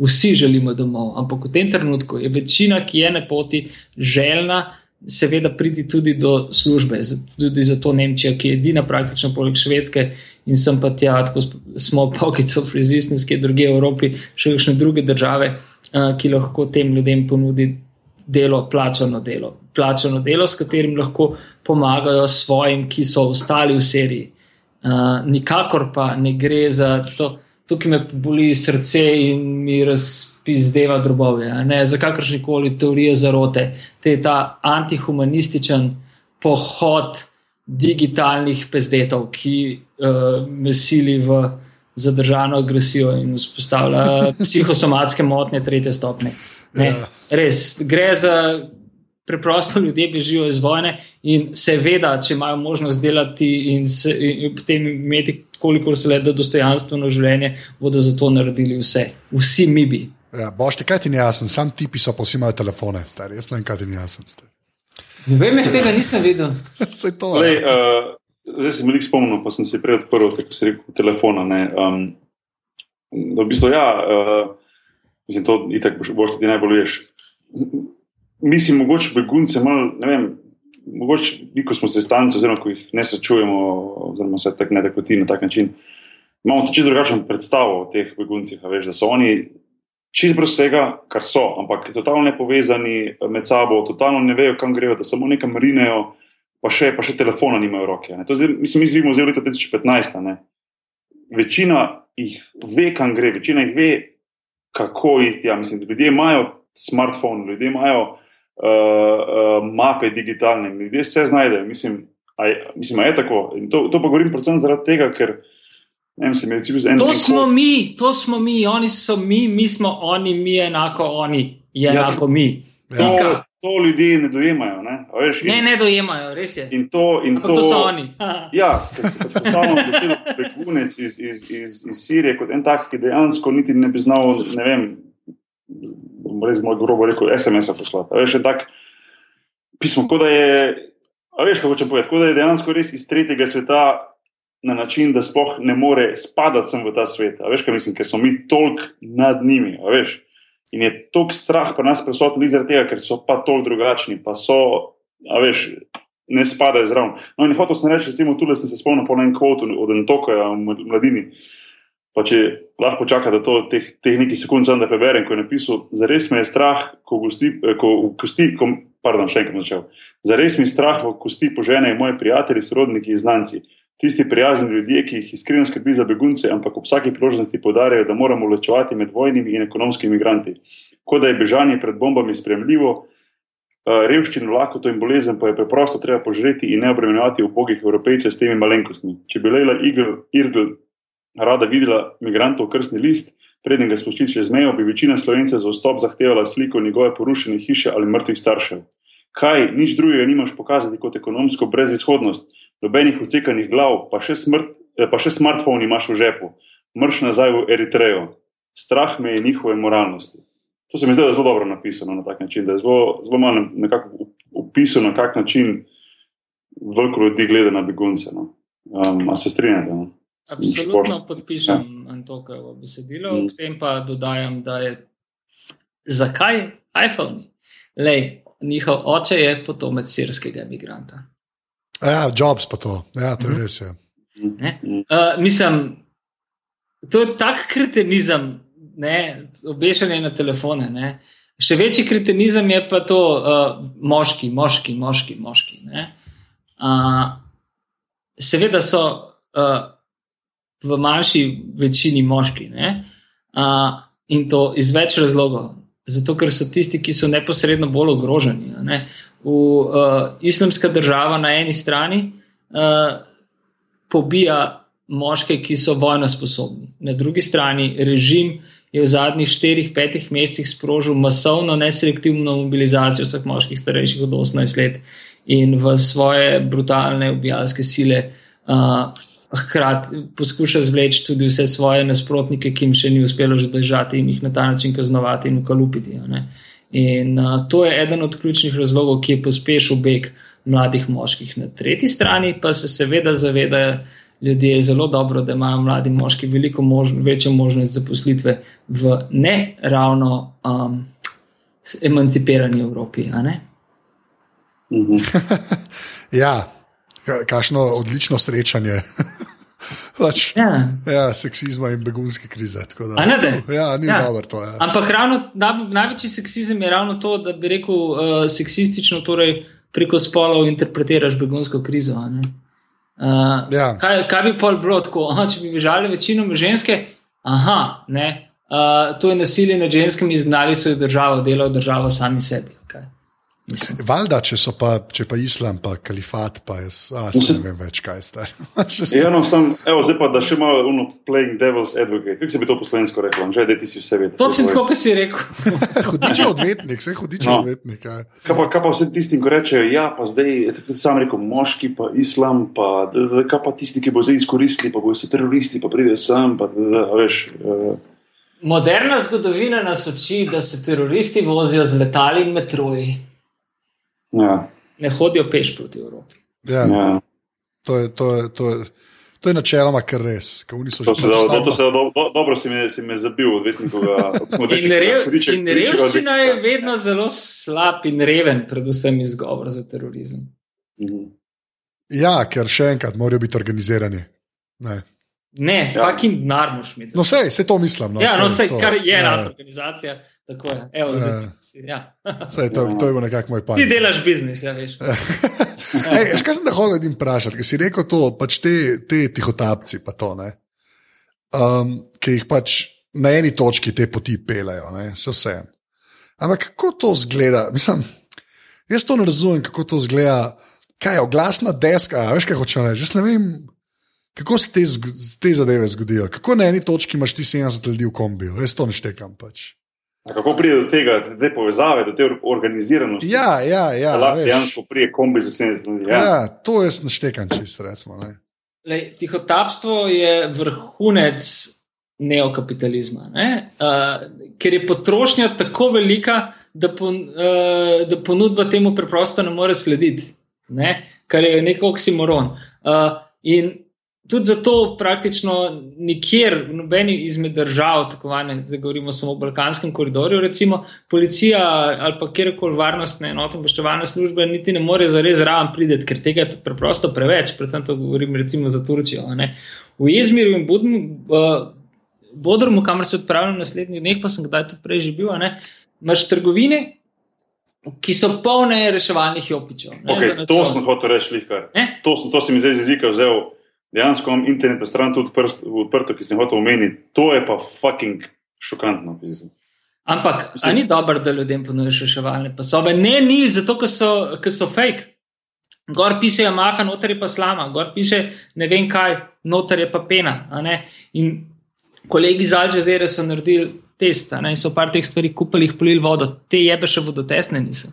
Vsi želimo domov, ampak v tem trenutku je večina, ki je na poti, željna, seveda priti tudi do službe, tudi za to Nemčija, ki je edina praktično poleg Švedske in sem pa tja, tako smo pockets of resistance, ki je druge v Evropi, še kakšne druge države, ki lahko tem ljudem ponudi delo, plačano delo. Plačano delo, s katerim lahko pomagajo svojim, ki so ostali v seriji. Nikakor pa ne gre za to, tukaj me boli srce in mi razpira pizdeva drobove, ne, za kakršne koli teorije zarote. Te je ta antihumanističen pohod digitalnih pezdetov, ki uh, me sili v zadržano agresijo in vzpostavlja psihosomatske motnje tretje stopne. Ne, ja. Res, gre za preprosto ljudje bežijo iz vojne in seveda, če imajo možnost delati in, se, in potem imeti, kolikor se le da dostojanstveno življenje, bodo za to naredili vse. Vsi mi bi. Ja, Bošte, kaj ti ni jasno, sam ti pisajo, pa vsi imajo telefone, stari, jaz ne vem, kaj ti ni jasno. Ne vem, jaz tega nisem videl. to, Lej, uh, zdaj sem veliko spomnil, pa sem se prej odprl, tako se reče, telefona. Um, da v bistvu, ja, uh, mislim, to itak boš, boš ti najbolj veš. Mislim, mogoče begunce malo, ne vem. Mogoče, ko smo se stanci, oziroma ko jih ne srečujemo, oziroma se tako ne tako ti na tak način, imamo čisto drugačno predstavo o teh beguncih. Veš, da so oni čist brez vsega, kar so, ampak totalno ne povezani med sabo, totalno ne vejo, kam grejo, da samo nekam rinejo, pa še, pa še telefona nimajo roke. Zdaj, mislim, mi živimo zdaj v letu 2015. Ne? Večina jih ve, kam gre, večina jih ve, kako iti. Ja, mislim, ljudje imajo smartphone, ljudje imajo uh, uh, mape digitalne, ljudje vse znajdejo. Mislim, a je, mislim, a je tako. In to, to pa govorim predvsem zaradi tega, ker. Vem, to smo mi, to smo mi, oni so mi, mi smo oni, mi je enako oni, je ja, enako mi. Ja. To ljudje ne dojemajo. Ne, veš, in, ne, ne dojemajo, res je. In to, in to, to so oni. ja, samo besedo begunec iz, iz, iz, iz Sirije, kot en tak, ki dejansko niti ne bi znal, ne vem, res moj grobo rekel, SMS-a poslati. Veš, je tak pismo, kot da je, veš, kako hočem povedati, kot da je dejansko res iz tretjega sveta na način, da sploh ne more spadati v ta svet. Veš, kaj mislim, ker smo mi toliko nad njimi. In je toliko strah pri nas prisoten zaradi tega, ker so pa toliko drugačni, pa so, veš, ne spadajo zraven. No, in hotel sem reči, recimo, tudi sem se spomnil po enem kvotu od Entoka v mladini. Pa če lahko počakate to teh, teh nekaj sekund, da preberem, ko je napisal, zares me je strah, ko, gosti, eh, ko kosti, ko, pardon, še enkrat začel. Zares mi je strah v kosti požene moje prijatelji, sorodniki in znanci. Tisti prijazni ljudje, ki jih iskreno skrbi za begunce, ampak ob vsaki priložnosti podarjajo, da moramo ločevati med vojnimi in ekonomskimi imigranti. Kot da je bežanje pred bombami spremljivo, eh, revščino, lakoto in bolezen pa je preprosto treba požreti in ne obremenjevati ubogih evropejcev s temi malenkostmi. Če bi Leila Irgl rada videla migrantov krstni list, preden ga spuščiti čez mejo, bi večina slovencev za vstop zahtevala sliko njegove porušene hiše ali mrtvih staršev. Kaj, nič drugega nimaš pokazati kot ekonomsko brezizhodnost, nobenih odsekanih glav, pa še, smrt, eh, pa še smartphone imaš v žepu, mrš nazaj v Eritrejo. Strah me je njihove moralnosti. To se mi zdi zelo dobro napisano na tak način, da je zelo, zelo malo nekako upisano, na kak način veliko ljudi gleda na begunce. No. Um, a se strinjate? No? Absolutno podpišem ja. Antokovo besedilo, mm. k tem pa dodajam, da je zakaj iPhone? Lej, njihov oče je potomec sirskega imigranta. Ja, Jobs pa to, ja, to je mm. res. Je. Uh, mislim, to je tak kretenizem, obešanje na telefone. Ne? Še večji kretenizem je pa to, uh, moški, moški, moški. moški uh, seveda so. Uh, v manjši večini moški. Uh, in to iz več razlogov. Zato, ker so tisti, ki so neposredno bolj ogroženi. V uh, islamska država na eni strani uh, pobija moške, ki so vojno sposobni, na drugi strani režim je v zadnjih 4-5 mesecih sprožil masovno, neselektivno mobilizacijo vseh moških starejših od 18 let in v svoje brutalne ubijalske sile. Uh, hkrati poskuša zvleči tudi vse svoje nasprotnike, ki jim še ni uspelo zbežati in jih na ta način kaznovati in ukalupiti. In uh, to je eden od ključnih razlogov, ki je pospešil beg mladih moških. Na tretji strani pa se seveda zavedajo ljudje zelo dobro, da imajo mladi moški veliko mož večjo možnost zaposlitve v ne ravno um, emancipirani Evropi. Mhm. ja, kakšno odlično srečanje. pač, ja. ja, seksizma in begunske krize. Da, ne, ja, ni ja. dobro to. Ja. Ampak ravno, največji seksizem je ravno to, da bi rekel uh, seksistično, torej preko spolov interpretiraš begunsko krizo. Uh, ja. kaj, kaj bi pol bilo tako? Aha, če bi bežali večino ženske, aha, ne, uh, to je nasilje nad ženskami, izgnali svojo državo, delajo državo sami sebi. Okay. Valjda, če so pa, če pa islam, pa kalifat, pa jaz, a, ne vem več, kaj ste. ja, no, sem, evo, zdaj pa, da še malo uno playing devil's advocate. Kako se bi to po slovensko rekel? Že, da ti si vse vedel. Točno tako, kot si rekel. hudiče odvetnik, vse hudiče no. odvetnik. Kaj. kaj pa, kaj pa vsem tistim, ki rečejo, ja, pa zdaj, tako sam rekel, moški, pa islam, pa da, da, kaj pa tisti, ki bo zdaj izkoristili, pa bojo se teroristi, pa pridejo sem, pa da, da, veš. Uh, Moderna zgodovina nas uči, da se teroristi vozijo z letali in metroji. Ja. Ne hodijo peš proti Evropi. Ja. Ja. To, je, to, je, to, je, to je načeloma kar res. To se, do, to se, do, do, dobro si me, si me zabil, odvetnik. In, rev, in revščina je vedno zelo slab in reven, predvsem izgovor za terorizem. Mhm. Ja, ker še enkrat morajo biti organizirani. Ne. Ne, ja. fucking denar moš imeti. No, vse, vse to mislim. No, ja, no, vse, kar je ena ja. organizacija. Tako je, evo, ja. ja. Sej, to, to je bilo nekako moj pamet. Ti delaš biznis, ja, veš. Ej, kaj sem te hodil in vprašati, ker si rekel to, pač te, te tihotapci, pa to, ne, um, ki jih pač na eni točki te poti pelejo, vse vse. Ampak kako to zgleda? Mislim, jaz to ne razumem, kako to zgleda. Kaj je oglasna deska, veš kaj hoče reči? Jaz ne vem, kako se te, te zadeve zgodijo. Kako na eni točki imaš ti 70 ljudi v kombiju, jaz to ne štekam pač. Kako pride do tega, da te povezave, do te organiziranosti? Ja, ja, ja. Lahko dejansko pride kombi za 70 ljudi. Ja. ja, to je naštekan čist, recimo. Tihotapstvo je vrhunec neokapitalizma, ne? uh, ker je potrošnja tako velika, da, pon, uh, da ponudba temu preprosto ne more slediti, ne? kar je nek oksimoron. Uh, in tudi zato praktično nikjer, v nobeni izmed držav, tako ne, zdaj govorimo samo o Balkanskem koridorju, recimo policija ali pa kjerkoli varnostne enote, obveščevalne službe, niti ne more zares raven priti, ker tega je preprosto preveč. Predvsem to govorim recimo za Turčijo. Ne. V Izmiru in Budmu. Uh, Bodrumu, kamor se odpravljam naslednji dneh, pa sem kdaj tudi prej že bil, ne, imaš trgovine, ki so polne reševalnih jopičev. ne, Okay, to sem hotel reči. Ne? To, sem- to se mi zdaj iz jezika vzel. Dejansko imam internetno stran tudi odprto, ki sem hotel omeniti. To je pa fucking šokantno. pizda. Ampak, Mislim- a ni dobro, da ljudem ponujaš reševalne pasove? Ne, ni, zato ker so, ker so fake. Gor piše Yamaha, noter je pa slama, gor piše ne vem kaj, noter je pa pena. In kolegi iz Alžire so naredili test, in so par teh stvari kupili, jih polili vodo, te jebe še vodotesne niso.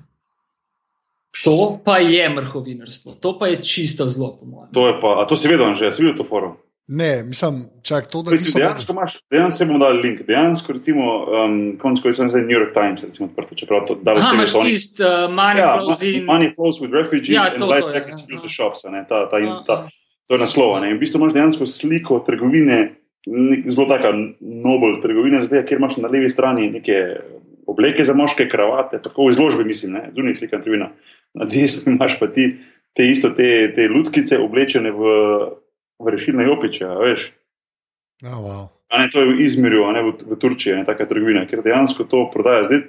To pa je mrhovinarstvo, to pa je čisto zlo, po mojem. To je pa, a to si vedel, že si videl to forum. Ne, mislim, čak, to, da niso dejansko imaš, dejansko se bomo dali link. Dejansko, recimo, um, konc koncev, zdaj New York Times, recimo, odprto, čeprav to tega imaš so oni- tisti uh, money Ja, flows in. money flows with refugees Ja, and to, light to je, jackets ja. fill the shops. a Ne, ta, ta, in, Ja, ta, to je naslov. a Ne. In v bistvu imaš dejansko sliko trgovine, nek- zelo taka nobel trgovina, zgleda, kjer imaš na levi strani neke obleke za moške, kravate, tako v izložbi, mislim, ne, zunaj slika trgovina. Na desni imaš pa ti te isto te, te lutkice oblečene v, v rešilne jopiče, a veš. Oh, wow. A ne, to je v Izmirju, a ne v, v Turčiji, ne taka trgovina, ker dejansko to prodaja. Zdaj,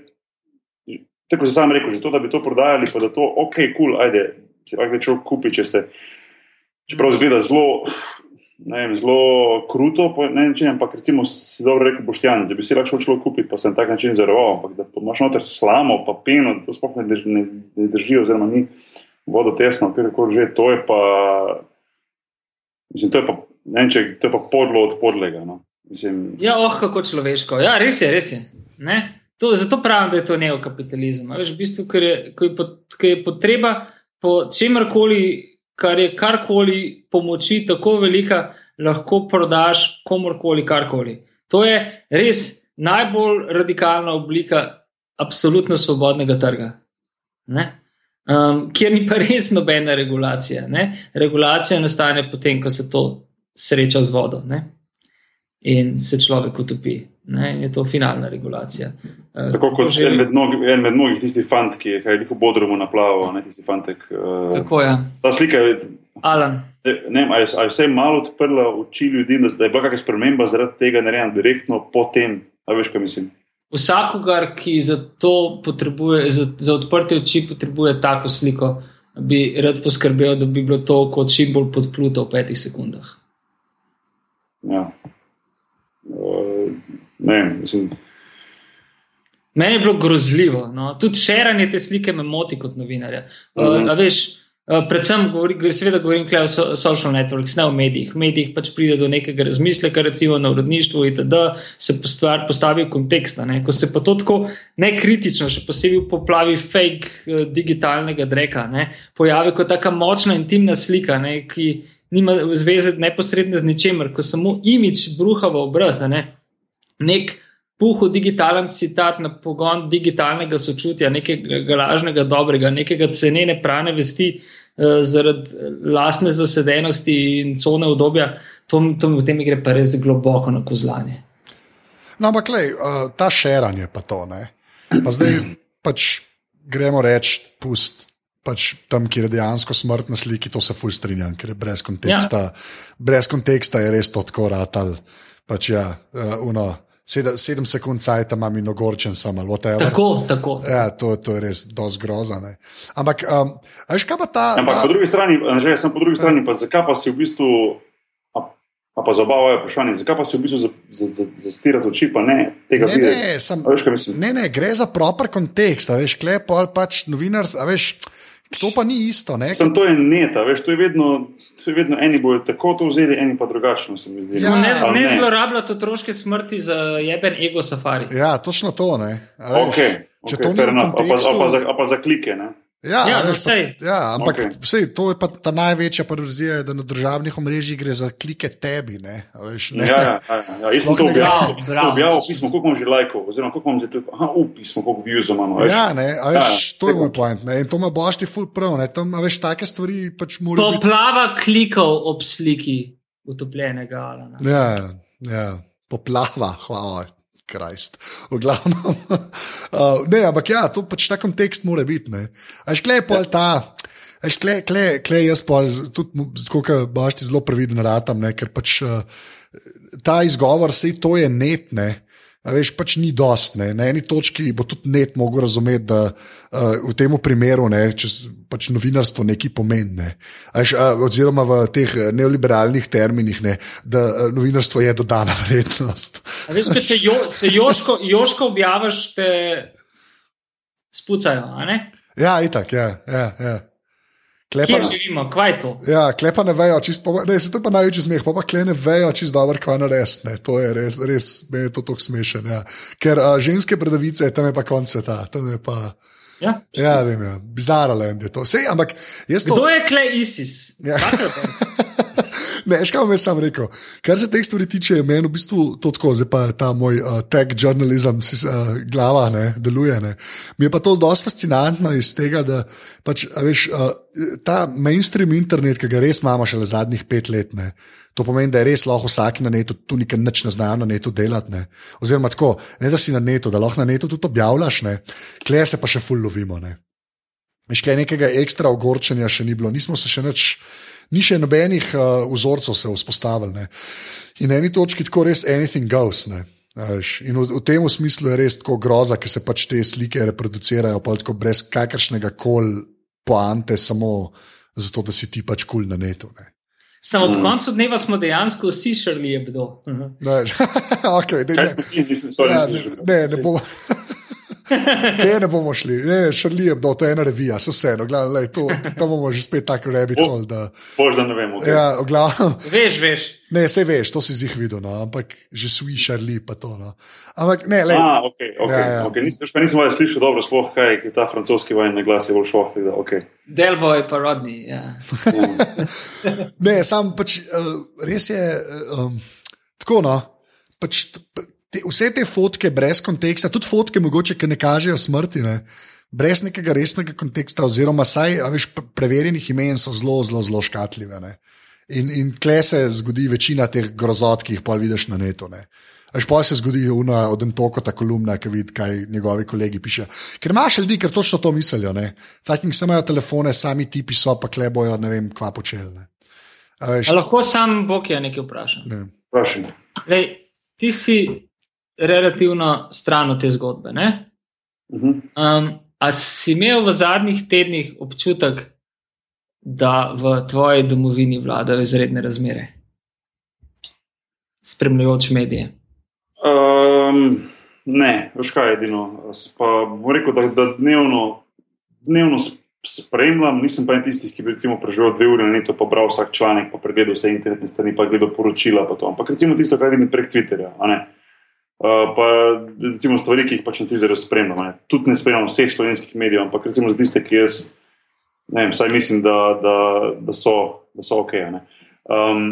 tako sem sam rekel, že to, da bi to prodajali, pa da to, ok, kul, cool, ajde, si lahko človek kupi, če se, čeprav zgleda zelo, vem, zelo kruto, ne način, ampak recimo si dobro rekel Boštjan, da bi si lahko človek kupiti, pa sem tak način zaroval, ampak da imaš noter slamo, pa peno, to sploh ne drži, ne, ne drži oziroma ni vodo tesno, kar že, to je pa, mislim, to je pa, ne vem, če, to je pa podlo od podlega, no. Mislim, Ja, oh, kako človeško. Ja, res je, res je. Ne? To, zato pravim, da je to neokapitalizem. Veš, v bistvu, ker je, ko je, je potreba po čemarkoli, kar je karkoli pomoči tako velika, lahko prodaš komorkoli, karkoli. To je res najbolj radikalna oblika absolutno svobodnega trga. Ne? Um, kjer ni pa res nobena regulacija. Ne? Regulacija nastane potem, ko se to sreča z vodo. Ne? in se človek utopi. Ne? Je to finalna regulacija. Eh, Tako kot že- en med, mnogi, en med mnogih tisti fant, ki je kaj v Bodrumu naplaval, ne tisti fantek. Uh, Tako je. ta slika je, Alan. ne vem, a je, je vse malo odprla oči ljudem, da, da je bila kakšna sprememba zaradi tega narejena direktno potem. A veš, kaj mislim? Vsakogar, ki za to potrebuje, za, za odprte oči potrebuje tako sliko, bi rad poskrbel, da bi bilo to kot čim bolj podpluto v petih sekundah. Ja. Uh, ne mislim. Meni je bilo grozljivo. No. Tudi širanje te slike me moti kot novinarja. Uh, Mhm. a veš, uh, predvsem, govori, seveda, govorim o so, social networks, ne o medijih. V medijih pač pride do nekega razmisleka, recimo na urodništvu, itd., se stvar postavi v kontekst. ne. Ko se pa to tako nekritično, še posebej poplavi fake uh, digitalnega dreka, ne, pojavi kot taka močna intimna slika, ne, ki nima zveze neposredne z ničemer, ko samo imič bruha v obraz. Ne. Nek puhu digitalen citat na pogon digitalnega sočutja, nekega lažnega dobrega, nekega cenene prane vesti eh, zaradi lastne zasedenosti in cone obdobja, to, to v tem gre pa res globoko na kozlanje. No, ampak, lej, uh, ta širanje pa to. Ne? Pa zdaj pač gremo reči, pust. Pač tam, kjer je dejansko smrt na sliki, to se fuj strinjam, ker je brez konteksta. Ja. Brez konteksta je res to tako ratal. Pač ja, uh, uno, sedem, sedem sekund cajt imam in ogorčen sem ali whatever. Tako, tako. Ja, to, to je res dosti grozno. Ampak, um, a veš, kaj pa ta. Ampak ta po drugi strani, že sem po drugi strani, pa zakaj pa si v bistvu, a, pa zabavajo vprašanje, zakaj pa si v bistvu zastirati za, za, zastirati oči, pa ne tega Ne, videti. ne, sem, veš, ne, ne, gre za proper kontekst, a veš, klepo ali pač novinar, a veš, to pa ni isto. Ne, Sem to je neta, veš, to je vedno, to je vedno eni bojo tako to vzeli, eni pa drugačno, se mi zdi. Ja, Ne, ne zlorabljati otroške smrti za jeben ego safari. Ja, točno to. Ne, a veš, Okay, če okay, enough. a, pa, a, kontekstu- pa za, a pa za klike, ne? Ja, Ja, veš, pa, ja, ampak okay. sej, to je pa ta največja parazija, da na državnih omrežjih gre za klike tebi. Ne, a veš, ne. Ja, ja, ja, ja. Jaz sem to objavil, objavil pismo, koliko imam že lajkov, oziroma koliko imam zdaj, tako- aha, up, pismo, koliko views imamo. veš. Ja, ne, a veš, Ja, to je moj point. Ne, in to ima boš ti ful prav. Ne, tam, veš, take stvari pač morajo biti. Poplava klikov ob sliki utopljenega. Ja, ja, poplava, hvala. Krist. V glavnem. Uh, ne, ampak ja, to pač ta kontekst mora biti. ne. A Veš, klej pol ta. Veš, klej, klej, klej jaz pa tudi, kot boš ti zelo previden ratam, ne, ker pač uh, ta izgovor, sej to je net, ne. A veš, pač ni dost. Ne. Na eni točki bo tudi net mogel razumeti, da uh, v tem primeru ne, čez, pač novinarstvo nekaj pomeni. Ne. A veš, uh, oziroma v teh neoliberalnih terminih, ne, da uh, novinarstvo je dodana vrednost. A veš, če, jo, če Joško, Joško objaviš, te spucajo. Ja, itak, ja. ja, ja. Klepa, Kje živimo, kva je to? Ja, klepa ne vejo, čisto, ne, se to pa največji smeh, pa pa kle ne vejo, čisto dobro, kva na res, ne, to je res, res, me je to tako smešen, ja. Ker a, ženske predavice, tam je pa konc sveta, tam je pa. Ja, ja vem, ja. bizarno je to. Sej, ampak jaz to. Kdo je kle ISIS? Ja. Ne, škaj vam je sam rekel. Kar se teh stvari tiče, je meni v bistvu to tako, zdaj pa ta moj uh, tech journalism, si, uh, glava, ne, deluje. Ne. Mi je pa to dosti fascinantno iz tega, da pač, veš, uh, ta mainstream internet, ki ga res imamo šele zadnjih pet let. Ne, To pomeni, da je res lahko vsak na netu, tu nekaj neč ne znajo na netu delati. Ne. Oziroma, tako, ne da si na netu, da lahko na netu tudi objavljaš, kle se pa še ful lovimo. Ne. Veš, kaj nekega ekstra ogorčenja še ni bilo, nismo se še nič ni še nobenih uh, vzorcev se vzpostavili. Ne. In na eni točki tako res anything goes. Ne. In v, v tem smislu je res tako groza, ker se pač te slike reproducirajo brez kakršnega koli poante, samo zato, da si ti pač kul cool na netu. Ne. Samo ob mm. koncu dneva smo dejansko vsi šrli, je bilo. Uh -huh. ne, okay, ne, ne, ne, ne, ne bomo. Ne bomo šli, ne, šrli je bilo, to je ena revija, so vseeno, gledaj, to, to bomo že spet tako rabbit hole. Da, Možda ne vemo. Okay. Ja, glavno. Veš, veš. Ne, vse veš, to si jih videl, no, ampak že svi šrli pa to. No. Ampak ne, le. Ah, ok, ok. Ja, ja. okay. Nis, nisem vas slišal dobro, sploh kaj, ta francoski vojni glas je bolj šlo. Okay. Delboj pa rodni, ja. ne, sam pač uh, res je um, tako, no. Pač, te, vse te fotke brez konteksta, tudi fotke, mogoče, ki ne kažejo smrti, ne, brez nekega resnega konteksta, oziroma saj, veš, preverjenih imen so zelo, zelo, zelo škatljive. Ne. In, in tle se zgodi večina teh grozot, ki jih pa vidiš na netu. Ne. Až pa se zgodi una, od en toko ta kolumna, ki vidi, kaj njegovi kolegi piše. Ker imaš ljudi, ker točno to mislijo. Faking se imajo telefone, sami ti piso, pa klebojo, ne vem, kva počeli. Lahko sam Bog je nekaj vprašal. Ne. Vprašaj. Ti si relativno stran od te zgodbe. Uh -huh. um, a si imel v zadnjih tednih občutek, da v tvoji domovini vladajo izredne razmere, spremljajoč medije? Um, ne, veš kaj edino. Pa bom rekel, da, da dnevno, dnevno spremljam, nisem pa en tistih, ki bi recimo preživel dve uri na neto, pa bral vsak članek, pa pregledal vse internetne strani, pa gledal poročila. Pa Ampak recimo tisto, kar vidim prek Twitterja. Uh, pa recimo stvari, ki jih pač na Twitterju spremljam. Ne. Tudi ne spremljam vseh slovenskih medijev, ampak recimo za tiste, ki jaz, ne vem, vsaj mislim, da, da, da, so, da so ok. Ne. Um,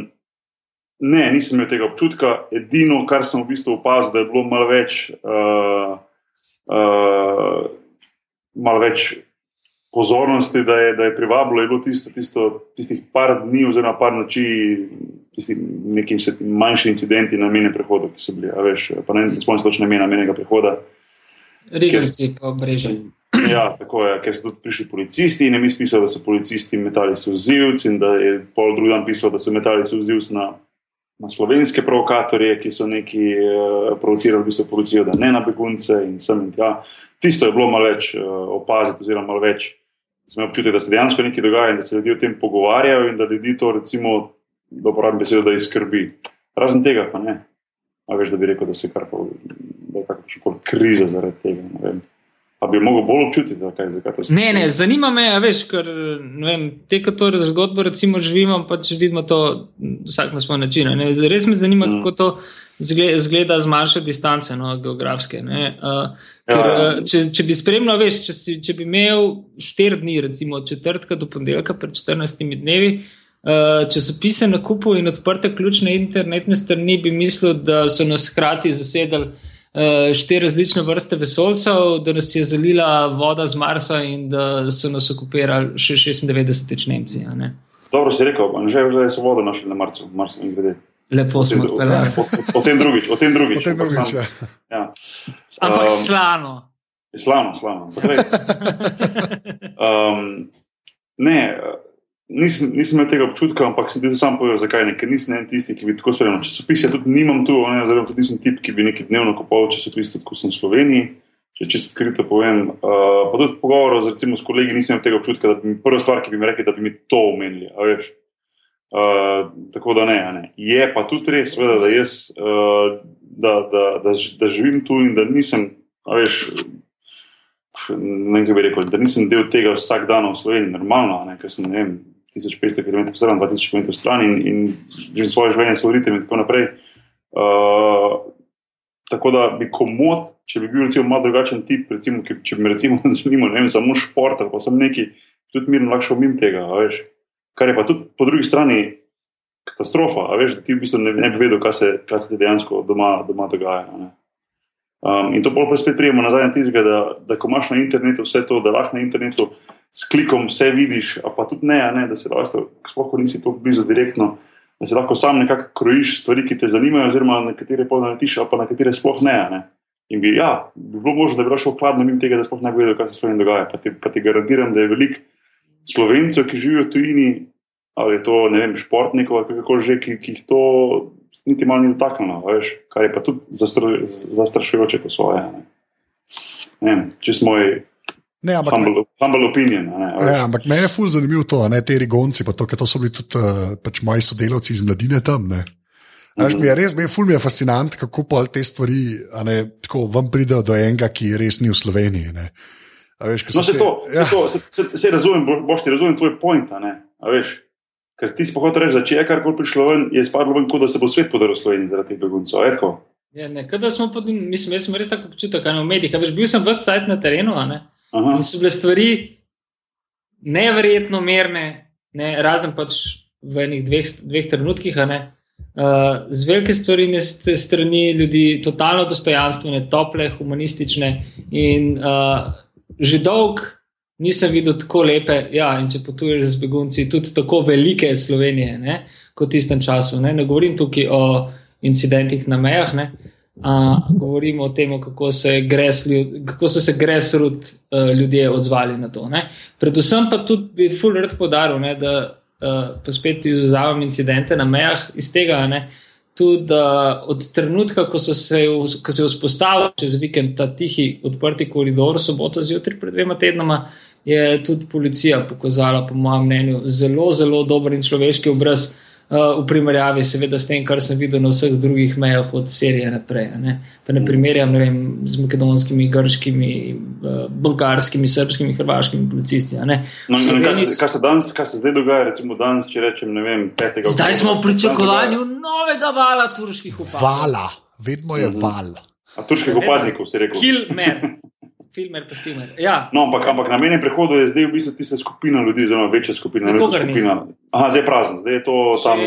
ne, nisem imel tega občutka. Edino, kar sem v bistvu opazil, da je bilo malo več, uh, uh, malo več pozornosti, da je, da je privabilo, je bilo tisto, tisto, tistih par dni oziroma par noči, tisti neki manjši incidenti na menem prehodu, ki so bili, a veš, pa ne spomnim se točno imena menega prehoda. Rigovci pa breže. Ja, tako je, ker so tudi prišli policisti in je mi spisal, da so policisti metali sozivci in da je pol drugi dan pisal, da so metali sozivci na, na slovenske provokatorje, ki so neki uh, provocirali v bistvu policijo, da ne na begunce in sem in tja. Tisto je bilo malo več uh, opaziti oziroma malo več sem občutek, da se dejansko nekaj dogaja in da se ljudje o tem pogovarjajo in da ljudi to, recimo, da uporabim besedo, da jih skrbi. Razen tega, pa ne. A veš, da bi rekel, da se kar pa, da je kakšna kriza zaradi tega. Pa bi lahko bolj občutil, da kaj, zakaj to se. Ne, ne, zanima me, veš, ker vem, te, ki to zgodbo recimo živimo, pač vidimo to vsak na svoj način. Ne. Res me zanima, mm. kako to zgleda z manjše distance, no, geografske. Uh, ker, ja, ja. Če, če bi spremljal, veš, če, si, če bi imel štiri dni, recimo od četrtka do ponedeljka, pred 14 dnevi, uh, časopise na kupu in odprte ključne internetne strani, bi mislil, da so nas hkrati zasedali. Štiri različne vrste vesolcev, da nas je zalila voda z Marsa in da so nas okupirali še 96 Nemci. Dobro si rekel, že, že so vodo našli na Marsu, Marsu in grede. Lepo smo odpeljali. O tem drugič, o tem drugič. O tem drugič ja. ja. Ampak um, slano. Slano, slano. um, ne, nisem, nisem imel tega občutka, ampak sem ti sam povedal, zakaj ne, ker nisem en tisti, ki bi tako spremljal časopise. Tudi nimam tu, ne, oziroma tudi nisem tip, ki bi neki dnevno kupoval časopise, kot sem v Sloveniji. Če čisto odkrito povem, uh, pa tudi pogovorov z, recimo, s kolegi nisem imel tega občutka, da bi mi prva stvar, ki bi mi rekli, da bi mi to omenili. Uh, tako da ne, ne. Je pa tudi res, seveda, da jaz, uh, da, da, da, da živim tu in da nisem, veš, ne bi rekel, da nisem del tega vsak dan v Sloveniji, normalno, ne, ker sem, ne vem, 1500 km stran, 2000 km stran in, in živim svoje življenje, svoj ritem in tako naprej. Uh, tako da bi komod, če bi bil recimo malo drugačen tip, recimo, ki, če bi me recimo zanimalo, ne vem, samo šport ali pa sem neki, tudi mirno lahko šel mimo tega, veš. Kar je pa tudi po drugi strani katastrofa, veš, da ti v bistvu ne, ne bi vedel, kaj se, kaj se dejansko doma, doma dogaja. Um, in to pa spet prijemo nazaj na tistega, da, da ko imaš na internetu vse to, da lahko na internetu s klikom vse vidiš, pa tudi ne, ne da se lahko, sploh ko nisi tako blizu direktno, da se lahko sam nekako krojiš stvari, ki te zanimajo, oziroma na katere pa naletiš, pa na katere sploh ne. ne. In bi, ja, bi bilo možno, da bi šel hladno mimo tega, da sploh ne bi vedel, kaj se s tem dogaja. Pa ti, pa ti garantiram, da je veliko slovencev, ki živijo v tujini, ali je to vem, športnikov, ali kako že, ki, ki jih to niti malo ni dotaknilo, kar je pa tudi zastrašujoče po svoje. Ne. Ne če smo. Ne, ampak, humble, humble opinion. Ne, ja, ampak meni je fully zanimivo to, ne te rigonci, pa to, ker to so bili tudi uh, pač moji sodelavci iz mladine tam. Ne. Až mi je res, mi je fully je fascinant, kako pa te stvari ne, tako vam pridejo do enega, ki res ni v Sloveniji. Veš, no, se, te, to, ja. se, to, se, se, se razumem, boš ti razumel tvoj point. Ker ti spohod reči, da če je karkoli prišlo ven, je spadlo ven, kot da se bo svet podaril Sloveniji zaradi teh beguncev. Ja, ne, kada smo pod, mislim, jaz sem res tako počutil, kaj na medijih. Veš, bil sem vse sajt na terenu, In so bile stvari nevrjetno merne, ne, razen pač v enih dveh, dveh trenutkih. Uh, z velike stvari z strani ljudi, totalno dostojanstvene, tople, humanistične. In uh, že dolg nisem videl tako lepe, ja, in če potuješ z begunci, tudi tako velike Slovenije, ne, kot v tistem času. Ne, ne govorim tukaj o incidentih na mejah, ne, Uh, govorimo o tem, kako, kako so se gresrud uh, ljudje odzvali na to. Ne? Predvsem pa tudi bi Fuller podaril, ne, da uh, pa spet izuzamem incidente na mejah iz tega. Ne, Tudi uh, od trenutka, ko, se, ko se je vzpostavil čez vikend ta tihi, odprti koridor, soboto zjutraj, pred dvema tednoma, je tudi policija pokazala, po mojem mnenju, zelo, zelo dober in človeški obraz uh, v primerjavi, seveda, s tem, kar sem videl na vseh drugih mejah od Sirije naprej. Ne, ne primerjam ne vem, z makedonskimi, grškimi, bolgarskimi, srpskimi, hrvaškimi policisti. No, kaj, se, kaj, se danes, kaj se zdaj dogaja, recimo danes, če rečem, ne vem, petega. Zdaj smo v pričakovanju novega vala turških upadnikov. Vala, vedno je mhm. val. A turških upadnikov, si rekel. Kilmer. Filmer, pa stimer. Ja. No, ampak, ampak na menem prehodu je zdaj v bistvu tista skupina ljudi, zelo večja skupina ljudi. Skupina. Aha, zdaj je prazno, zdaj je to tam.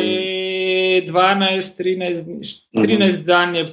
12, 13, 13 dan je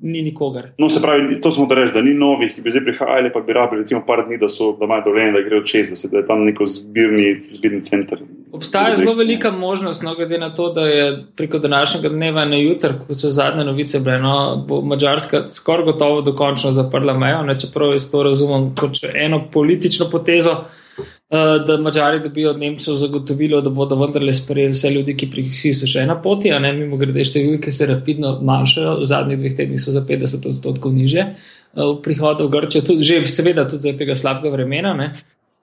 ni nikogar. No, se pravi, to smo da reči, da ni novih, ki bi zdaj prihajali, pa bi rabili recimo par dni, da, so, da imajo dovoljenje, da grejo čez, da, se, da je tam neko zbirni, zbirni center. Obstaja zelo velika možnost, no, glede na to, da je preko današnjega dneva na jutr, ko so zadnje novice bile, no, bo Mačarska skoraj gotovo dokončno zaprla mejo, ne, čeprav jaz to razumem kot eno politično potezo. Eh, da Mačari dobijo od Nemcev zagotovilo, da bodo vendarle sprejeli vse ljudi, ki prihajajo še na poti, a ne mimo grede številke se rapidno manjšajo, v zadnjih dveh tednih so za 50 odstotkov niže eh, v prihodu v Grčijo, tudi, že seveda tudi zaradi tega slabega vremena. Ne?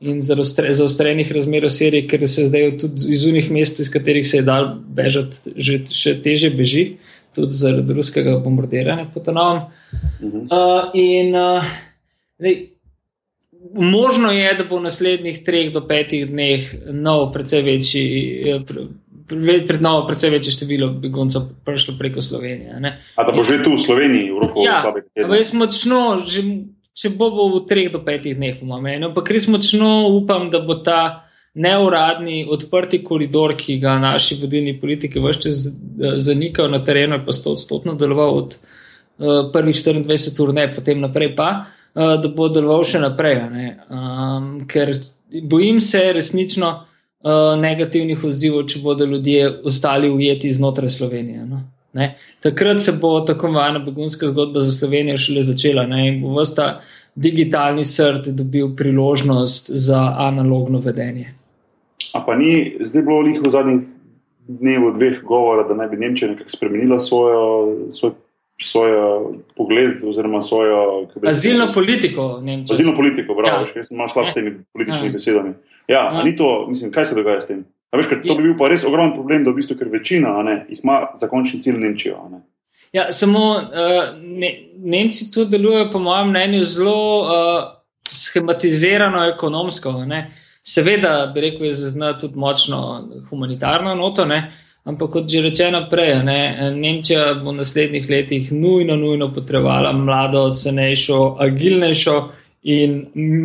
In zaostrenih razmer v Siriji, ker se zdaj tudi iz unih mest, iz katerih se je dal bežati, že še teže beži, tudi zaradi ruskega bombardiranja po tonovem. Uh -huh. uh, in uh, možno je, da bo v naslednjih treh do petih dneh nov, precej večji. Eh, pred novo, predvsej večje število beguncev prišlo preko Slovenije. Ne? A da bo že tu v Sloveniji, v roku ja, slabega tedna? Jaz močno, že, če bo, bo v treh do petih dneh, po mojem, ampak res močno upam, da bo ta neuradni odprti koridor, ki ga naši vodilni politiki vse čas eh, zanikajo na terenu, pa sto odstotno deloval od uh, prvih 24 ur, ne potem naprej pa. Uh, da bo deloval še naprej. Um, ker bojim se resnično uh, negativnih odzivov, če bodo ljudje ostali ujeti znotraj Slovenije. No? Ne? Takrat se bo tako imenovana begunska zgodba za Slovenijo šele začela ne? in bo vsta digitalni srd dobil priložnost za analogno vedenje. A pa ni zdaj bilo njih v zadnjih dnevih, dveh govora, da naj bi Nemčija nekako spremenila svojo, svoj, svoj pogled oziroma svojo. Azilno politiko Nemčije. Azilno politiko, bravo, ja. jaz sem malo slab s temi političnimi ja. besedami. Ja, ja. ni to, mislim, kaj se dogaja s tem? Veš, to bi bil pa res ogromen problem, da v bistvu, ker večina ne, jih ima za končni cilj Nemčijo. Ja, samo uh, ne, Nemci tu delujejo, po mojem mnenju, zelo uh, schematizirano ekonomsko. Ne. Seveda, bi rekel, je zaznati tudi močno humanitarno noto, ne. Ampak kot že rečeno prej, ne, Nemčija bo v naslednjih letih nujno, nujno potrebovala mlado, cenejšo, agilnejšo in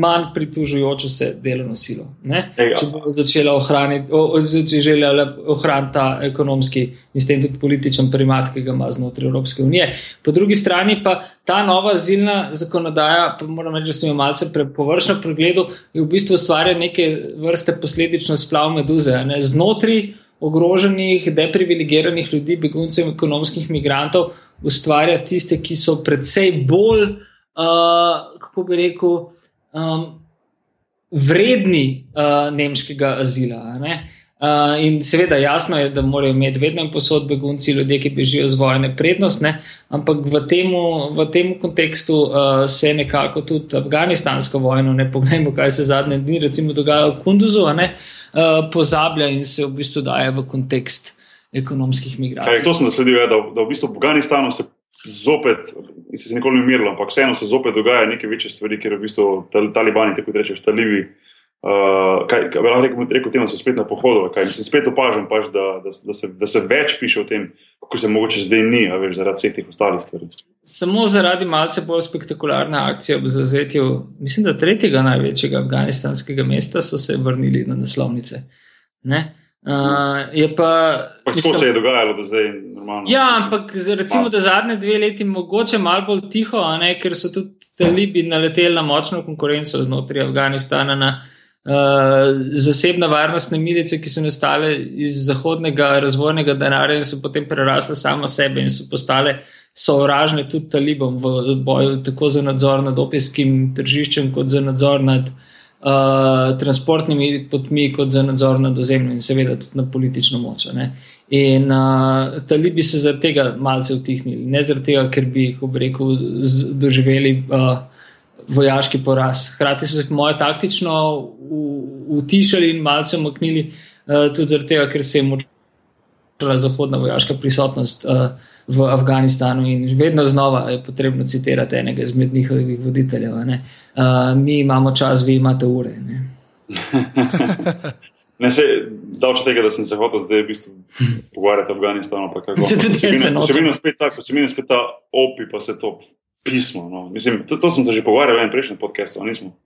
manj pritužujočo se delovno silo. Ej, če bo začela ohraniti, če želela ohraniti ta ekonomski in s tem tudi političen primat, ki ga ima znotraj Evropske unije. Po drugi strani pa ta nova zilna zakonodaja, pa moram reči, da sem jo malce površno pregledal, je v bistvu ustvarja neke vrste posledično splav meduze. Ne? Znotraj ogroženih, deprivilegiranih ljudi, beguncev in ekonomskih migrantov ustvarja tiste, ki so predvsej bolj uh, kako bi rekel, um, vredni uh, nemškega azila. Uh, in seveda, jasno je, da morajo imeti vedno posod begunci, ljudje, ki bežijo z vojne, prednost, ne? ampak v tem, v tem kontekstu uh, se nekako tudi afganistansko vojno, ne poglejmo, kaj se zadnje dni, recimo, dogaja v Kunduzu, uh, pozablja in se v bistvu daje v kontekst ekonomskih migracij. Kaj, to sem zasledil, da, da v bistvu v Afganistanu se zopet, in se je nikoli ne umirilo, ampak vseeno se zopet dogaja neke večje stvari, ker v bistvu talibani, tako rečeš, talibi. Uh, kaj, kaj, lahko rečemo, rekel, tem, da so spet na pohodu. Kaj, mislim, spet opažam, pač, da, da, da, se, da se več piše o tem, kako se mogoče zdaj ni, a veš, zaradi vseh teh ostalih stvari. Samo zaradi malce bolj spektakularne akcije ob zauzetju, mislim, da tretjega največjega afganistanskega mesta so se vrnili na naslovnice. Ne? Uh, je pa. pa mislim, se je dogajalo do zdaj? Normalno, ja, ampak recimo, da zadnje dve leti mogoče malo bolj tiho, ne, ker so tudi talibi naleteli na močno konkurenco znotraj Afganistana. Na, uh, zasebne varnostne milice, ki so nastale iz zahodnega razvojnega denarja in so potem prerasle samo sebe in so postale sovražne tudi talibom v boju tako za nadzor nad opijskim tržiščem, kot za nadzor nad uh, transportnimi potmi, kot za nadzor nad ozemljem in seveda tudi na politično moč. Ne. In uh, talibi so zaradi tega malce utihnili, ne zaradi tega, ker bi jih obrekel doživeli. Uh, Vojaški poraz. Hrati so se, po mojem, taktično utišali in malce omaknili, uh, tudi zaradi tega, ker se je močala zahodna vojaška prisotnost uh, v Afganistanu in vedno znova je potrebno citirati enega izmed njihovih voditeljev. Uh, mi imamo čas, vi imate ure. Ne, ne se davče tega, da sem se hotel zdaj v bistvu pogovarjati o Afganistanu. Se tudi jaz se naučim. Ko se mi spet ta opi, pa se to pismo. No. Mislim, to, to smo se že pogovarjali v prejšnjem podkastu, nismo.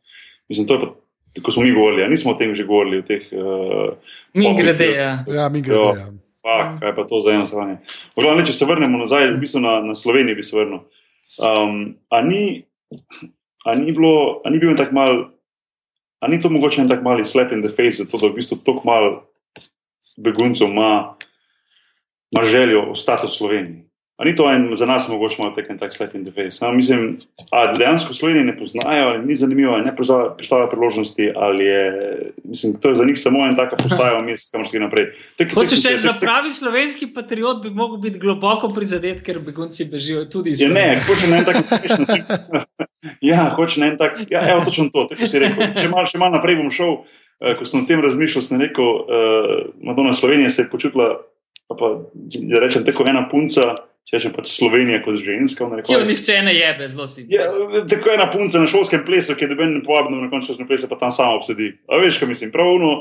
Mislim, to je pa. Ko smo mi govorili, nismo o tem že govorili. Teh, uh, mi grede, ja. ja, mi grede. Ja. Pa, kaj pa to za eno stanje? Če se vrnemo nazaj, v bistvu na, na Slovenijo bi se vrnil. Um, a, ni, a, ni bilo, a ni bil tako mal, a ni to mogoče en tak mali slap in the face, to, da v bistvu toliko mal beguncev ima, ima željo ostati v Sloveniji? Ali ni to en, za nas mogoče malo tek en tak sled in defense? No, mislim, da dejansko Slovenije ne poznajo, ali ni zanimivo, ne predstavljajo priložnosti, ali je, mislim, to je za njih samo en tak postaja, mest, kamor se naprej. Hoče še za pravi slovenski patriot bi mogel biti globoko prizadet, ker begunci bežijo tudi iz Slovenije. Ja, ne, hoče na en tak način. ja, hoče na en tak, ja, evo točno to, tako si rekel. Če malo mal naprej bom šel, uh, ko sem o tem razmišljal, sem rekel, uh, Madonna Slovenija se je počutila, pa, pa da rečem, tako ena punca, če že pač Slovenija kot ženska. Ki jo nihče ne jebe, zelo si. Ja, tako je ena punca na šolskem plesu, ki je doben povabljeno na koncu šolskega plesa, pa tam sama obsedi. A veš, kaj mislim? Pravno,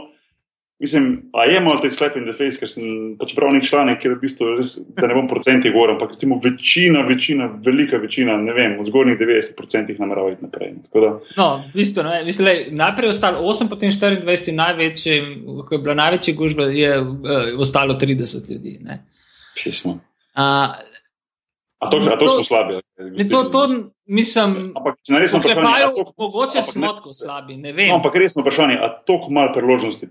mislim, a je malo teh slap in the face, ker sem pač bral nek članek, ker v bistvu, res, da ne bom procenti govoril, ampak recimo večina, večina, velika večina, ne vem, v zgornjih 90% namerava iti naprej. Da, no, v bistvu, ne, mislim, lej, najprej je ostalo 8, potem 24, največji, ko je bila največja gužba, je uh, ostalo 30 ljudi. Pismo. Uh, A to, a to, to smo slabi. Ne, to, to mislim, ampak če resno vprašanje, mogoče smo tako slabi, ne vem. No, ampak resno vprašanje, a toliko malo priložnosti,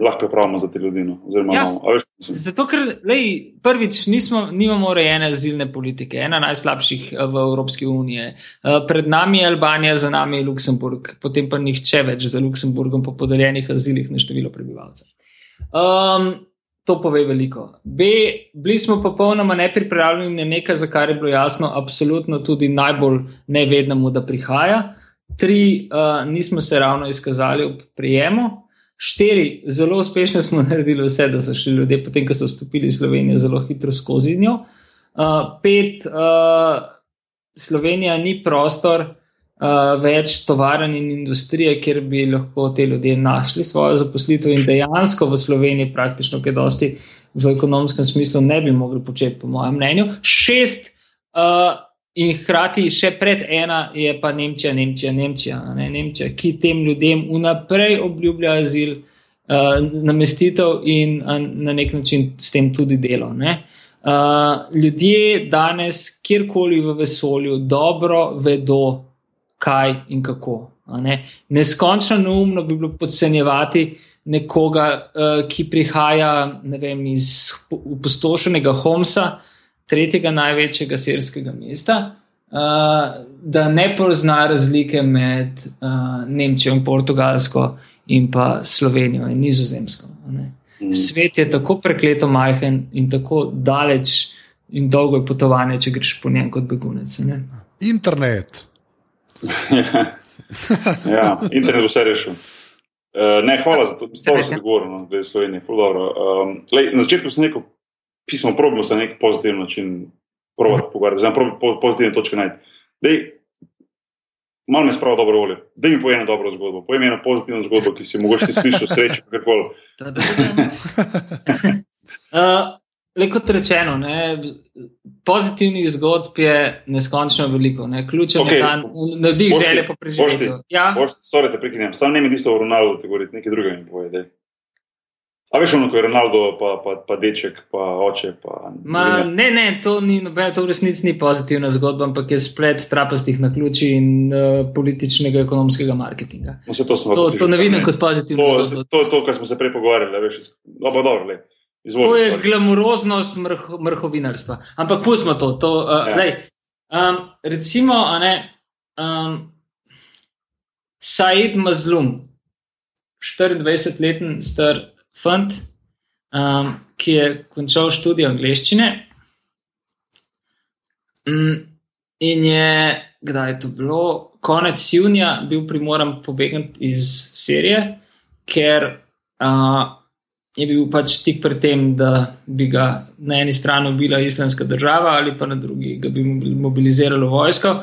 lahko pripravimo za te ljudi. No. Oziroma, Ja. a veš, mislim, Zato, ker lej, prvič nismo, nimamo urejene azilne politike, ena najslabših eh, v Evropski uniji. Eh, Pred nami je Albanija, za nami je Luksemburg, potem pa nihče več za Luksemburgom po podeljenih azilih na število prebivalcev. Um, to pove veliko. B, bili smo popolnoma nepripravljeni na nekaj, za kar je bilo jasno, absolutno tudi najbolj nevednemu, da prihaja. Tri, uh, nismo se ravno izkazali ob prijemu. Štiri, zelo uspešno smo naredili vse, da so šli ljudje, potem ko so vstopili v Slovenijo, zelo hitro skozi njo. Uh, pet, uh, Slovenija ni prostor uh, več tovarn in industrije, kjer bi lahko te ljudje našli svojo zaposlitev in dejansko v Sloveniji praktično kaj dosti v ekonomskem smislu ne bi mogli početi, po mojem mnenju. Šest, uh, in hkrati še pred ena je pa Nemčija, Nemčija, Nemčija, ne? Nemčija ki tem ljudem vnaprej obljublja azil, uh, namestitev in uh, na nek način s tem tudi delo. Ne? Uh, ljudje danes, kjerkoli v vesolju, dobro vedo, kaj in kako. a Ne? Neskončno neumno bi bilo podcenjevati nekoga, uh, ki prihaja ne vem, iz opustošenega Homsa, tretjega največjega sirskega mesta, uh, da ne pozna razlike med uh, Nemčijo in Portugalsko in pa Slovenijo in Nizozemsko. a ne. mm. Svet je tako prekleto majhen in tako daleč in dolgo je potovanje, če greš po njem kot begunec. a ne. Internet. Ja, internet bo vse rešil. Uh, ne, hvala za to, da ste odgovorili, da je Slovenija. Um, lej, na začetku sem rekel, pismo probimo se na nek pozitiven način provati pogovarjati, oziroma probi po, pozitivne točke najti. Dej, malo me spravo dobro volje. Dej mi povej eno dobro zgodbo, povej mi eno pozitivno zgodbo, ki si mogoče slišal, sreče, kakorkoli. Uh, Le kot rečeno, ne, pozitivnih zgodb je neskončno veliko. Ne. Ključen Okej, je ta navdih Bošti, želje po preživetju. Bošti, Ja, Boš, sorry, te prekinjam, sam ne mi isto o Ronaldu, te govoriti, nekaj drugega mi povej. daj. A veš ono, ko je Ronaldo, pa, pa, pa deček, pa oče, pa... Ma, ne, ne, to, ni, noben- to v resnici ni pozitivna zgodba, ampak je splet trapastih naključij in uh, političnega, ekonomskega marketinga. No, to To, to ne vidim ne. kot pozitivno To, zgodbo. to to, kar smo se prej pogovarjali, veš, no, pa dobro, le. Izvoli, To je sorry. glamuroznost mrh, mrhovinarstva. Ampak pustimo to. to uh, Ja. lej, um, recimo, a ne, um, Said Mazlum, 24-leten star fant, um, ki je končal študij angleščine. Mm, in je, kdaj je to bilo, konec junija, bil primoran pobegati iz Sirije, ker uh, je bil pač tik pred tem, da bi ga na eni strani ubila islamska država, ali pa na drugi, da bi mobiliziralo vojsko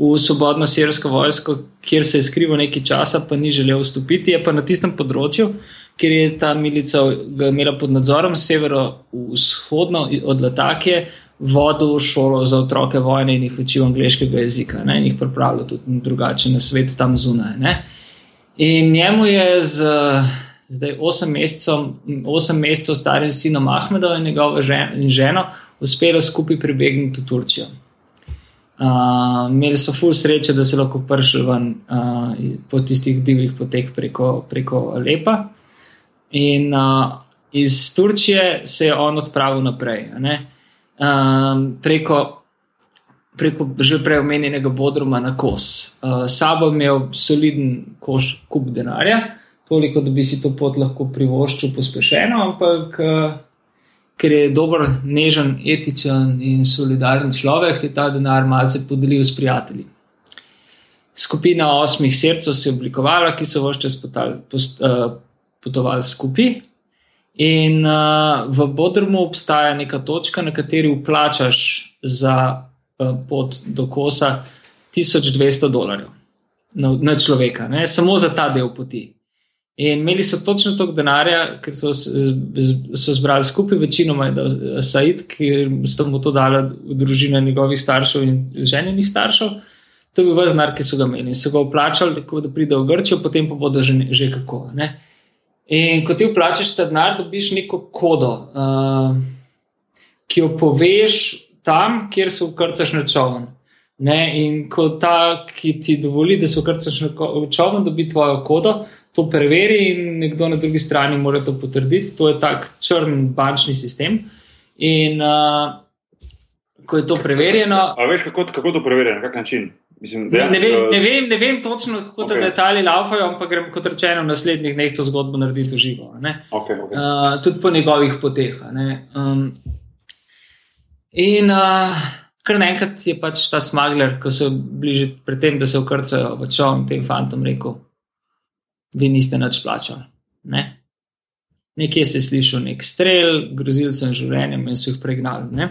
v svobodno sirsko vojsko, kjer se je skrival nekaj časa, pa ni želel vstopiti. Je pa na tistem področju, kjer je ta milica imela pod nadzorom, severovzhodno od Latakije, vodil šolo za otroke vojne in jih učil angliškega jezika, ne, in jih pripravljal tudi drugače na svet tam zunaj. Ne. In njemu je z zdaj 8 mesecev, 8 mesecev starim sinom Ahmedom in njegovo žen, in ženo uspelo skupaj pribegniti v Turčijo. Uh, imeli so ful sreče, da so lahko prišli ven uh, po tistih divjih poteh preko, preko Lepa. In uh, iz Turčije se je on odpravil naprej, um, preko, preko že prej omenjenega Bodruma na Kos. Uh, sabo je imel soliden koš, kup denarja, toliko, da bi si to pot lahko privoščil pospešeno, ampak uh, ker je dober, nežen, etičen in solidaren človek, je ta denar malce podelil s prijatelji. Skupina osmih srcev se je oblikovala, ki so vse čas uh, potovali skupaj. In uh, v Bodrumu obstaja neka točka, na kateri uplačaš za uh, pot do kosa 1200 dolarjev na, na človeka, ne? samo za ta del poti. In imeli so točno toliko denarja, ker so, so zbrali skupaj, večinoma je dal Said, ki sta mu to dala družina njegovih staršev in ženjenih staršev. To je bil vse denar, ki so ga imeli in so ga vplačali, tako da pride v Grčijo, potem pa bodo že, že kako. Ne? In ko ti vplačeš ta denar, dobiš neko kodo, uh, ki jo poveš tam, kjer se ukrcaš na čovn. Ne, in ko ta, ki ti dovoli, da se ukrcaš na čovn, dobi tvojo kodo, to preveri in nekdo na drugi strani mora to potrditi. To je tak črn bančni sistem. In uh, ko je to preverjeno. A veš, kako, kako to preverjeno, na kak način? Mislim, ne, ne, vem, ne, vem, ne vem točno, kako okay. te detajli laufajo, ampak grem kot rečeno v naslednjih dneh to zgodbo narediti v živo. Okay, okay. uh, tudi po njegovih poteh. Um, in uh, kar naenkrat je pač ta smagler, ko so bližje pred tem, da se ukrcajo v čovn tem fantom, rekel: Vi niste nič plačali. Ne? Nekje se je slišal nek strel, grozil sem življenjem in so jih pregnali.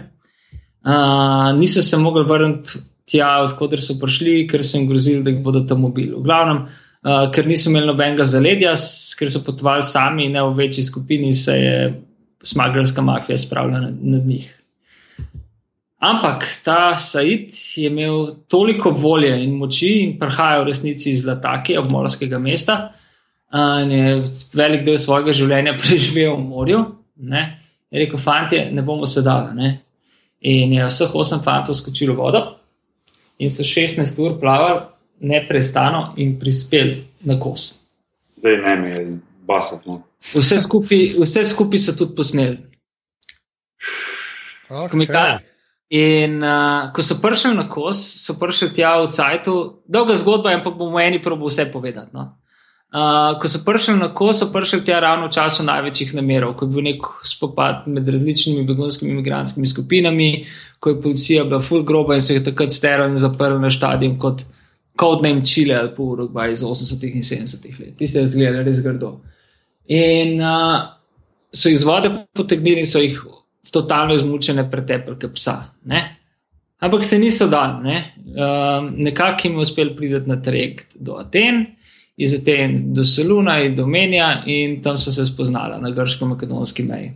Uh, niso se mogli vrniti tja, odkuder so prišli, ker so jim grozili, da jih bodo tam ubili. V glavnem, uh, ker niso imeli nobenega zaledja, ker so potovali sami, ne v večji skupini, se je smaglerska mafija spravila nad, nad njih. Ampak ta Said je imel toliko volje in moči in prihaja v resnici iz Latake, obmorskega mesta, je velik del svojega življenja preživel v morju. Ne? Je rekel, fanti, ne bomo sedali. In je vseh osem fantov skočilo v vodo in so 16 ur plavali neprestano in prispeli na kos. Zdaj ne me je basati. No. Vse skupaj skupi so tudi posneli. Okay. In uh, ko so prišli na kos, so prišli tja v Cajtu, dolga zgodba, ampak bomo eni probo vse povedati. No? Uh, ko so prišli na kos, so prišli tja ravno v času največjih namerov, ko je bil nek spopad med različnimi begunskimi imigranskimi skupinami, ko je policija bila full groba in so jih takrat sterili in zaprli na stadion kot Codename Chile ali pa Urugvaj iz 80-ih in 70-ih let. Tiste je zgledali res grdo. In uh, so jih z vode potegnili in so jih totalno izmučene pretepelke psa. Ne? Ampak se niso dali. Ne? Um, nekako jim je uspel priti na trajekt do Aten, iz Aten do Soluna in do Menja, in tam so se spoznali na grško-makedonski meji.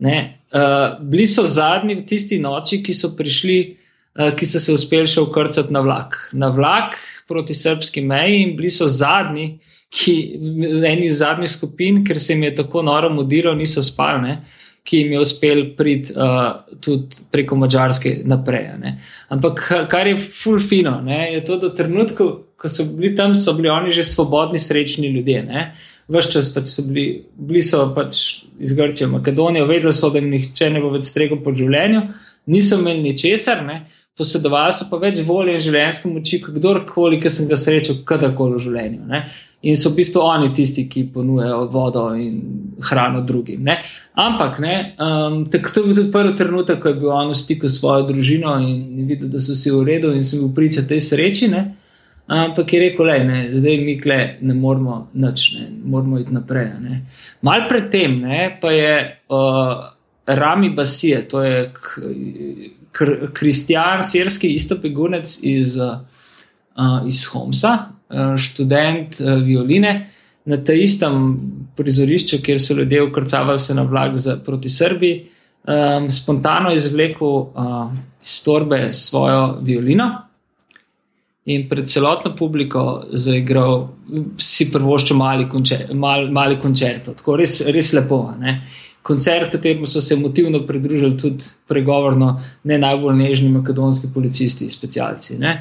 Uh, bili so zadnji v tisti noči, ki so prišli, uh, ki so se uspeli še ukrcati na vlak. Na vlak proti srpski meji in bili so zadnji, ki v eni zadnjih skupin, ker se jim je tako noro mudiral, niso spali, ki jim je uspel priti uh, tudi preko Mačarske naprej. Ne? Ampak kar je fulfino, je to, da trenutek, ko so bili tam, so bili oni že svobodni, srečni ljudje. Ne? vse čas pač so bili, bili so pač iz Grčije, Makedonije, vedeli so, da jim nihče ne bo več stregel po življenju, niso imeli ničesar, posedovali so pa več volje in življenjske moči, kot kdorkoli, ki sem ga srečal, kadarkoli v življenju. Ne? In so v bistvu oni tisti, ki ponujajo vodo in hrano drugim. Ne? Ampak, ne, um, tako to je bil tudi prvi trenutek, ko je bil on v stiku s svojo družino in videl, da so vsi v redu in sem bil priča tej sreči. Ne? Ampak je rekel, da zdaj mi kle ne moramo nič, ne moramo iti naprej. Ne. Mal predtem pa je uh, Rami Basije, to je kristjan, sirski istopegunec iz, uh, iz Homsa, študent uh, violine. Na tem istem prizorišču, kjer so ljudje ukrcavali se na vlak za, proti Srbiji, um, spontano izvlekel uh, iz torbe svojo violino in pred celotno publiko zaigral, si prvoščil mali, končer, mal, mali koncert. Tako res, res lepo. Ne? Koncert, kateremu so se emotivno pridružili tudi pregovorno ne najbolj nežni makedonski policisti, specialci. Ne?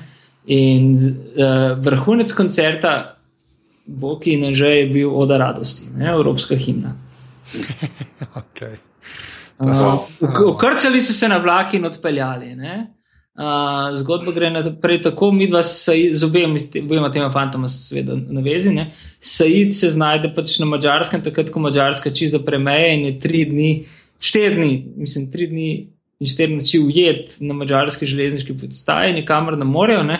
In uh, vrhunec koncerta, Boki in že je bil Oda radosti, ne? evropska himna. okay. Uh, Ukrcali so se na vlak in odpeljali. Ne? Uh, zgodba gre naprej tako, mi dva z obema tema fantoma, seveda, na vezi. Ne. Said se znajde pač na mačarskem, takrat, ko mačarska čiza premeje in je tri dni, štiri dni, mislim, tri dni in štiri noči ujet na mačarski železniški podstaji, nikamor ne morejo, ne.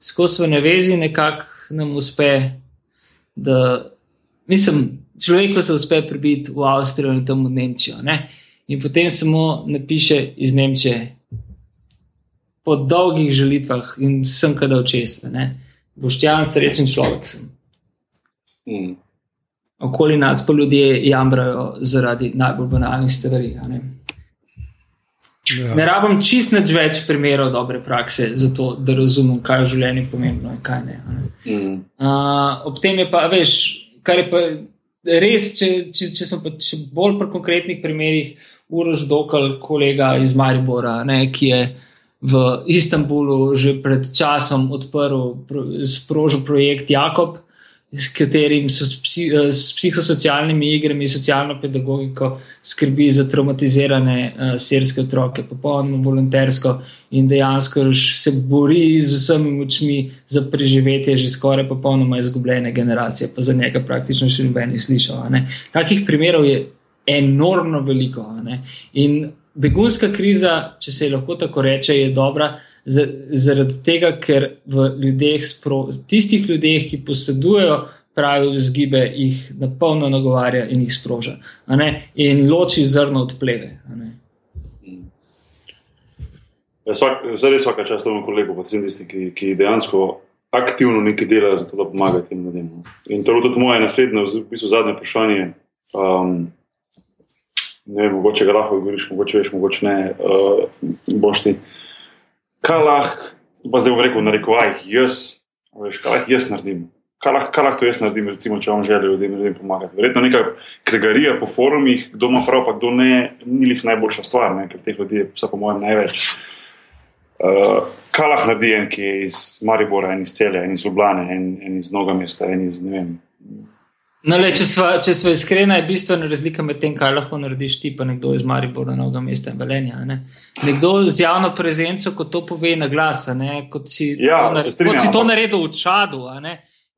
Skozi na vezi nekako nam uspe, da, mislim, človeku se uspe pribiti v Avstrijo in tam v Nemčijo. Ne. In potem samo napiše iz Nemčije po dolgih želitvah in sem kada očesne. Boštjan, srečen človek sem. Mm. Okoli nas pa ljudje jamrajo zaradi najbolj banalnih stvari. Ne? Ja. ne rabim čist več primerov dobre prakse, zato da razumem, kaj je v življenju pomembno in kaj ne. ne? Mm. Uh, ob tem je pa, veš, kar je pa res, če, če, če smo pa če bolj pri konkretnih primerih, urož dokal kolega iz Maribora, ne, ki je v Istanbulu že pred časom odprl, sprožil projekt Jakob s katerim so s, psi, s psihosocialnimi igrami, socialno pedagogiko skrbi za traumatizirane uh, sirske otroke, popolnoma volontersko in dejansko se bori z vsemi močmi za preživetje že skoraj popolnoma izgubljene generacije, pa za njega praktično še noben ni slišal. Takih primerov je enormno veliko. In begunska kriza, če se lahko tako reče, je dobra zaradi tega, ker v ljudeh, tistih ljudeh, ki posedujejo pravi vzgibe, jih na polno nagovarja in jih sproža. In loči zrno od pleve. Ja, zdaj res vsaka čast temu kolegu, pa vsem tistim, ki, ki dejansko aktivno nekaj delajo za to, da pomagajo tem ljudem. No. In to je tudi moje naslednje, v bistvu zadnje vprašanje. Um, ne vem, mogoče ga lahko govoriš, mogoče veš, mogoče ne, uh, boš ti. Kaj lahko, pa zdaj bom rekel, narekovaj, jaz, veš, kaj lahko jaz naredim. Kaj lahko, kaj lahko jaz naredim, recimo, če vam želijo ljudem, ljudem pomagati. Verjetno neka kregarija po forumih, kdo ima prav, pa kdo ne, ni jih najboljša stvar, ne, ker teh ljudi je, po mojem, največ. Uh, kaj lahko naredi en, ki je iz Maribora, en iz Celja, en iz Ljubljana, en, en iz Noga mesta, en iz ne vem. No, le, če smo iskreni, je bistvena razlika med tem, kaj lahko narediš ti, pa nekdo iz Maribora, Noga mesta in Velenja. Ne? Nekdo z javno prezenco, ko to pove na glas, kot si ja, to, strinjam, kot si to naredil v čadu,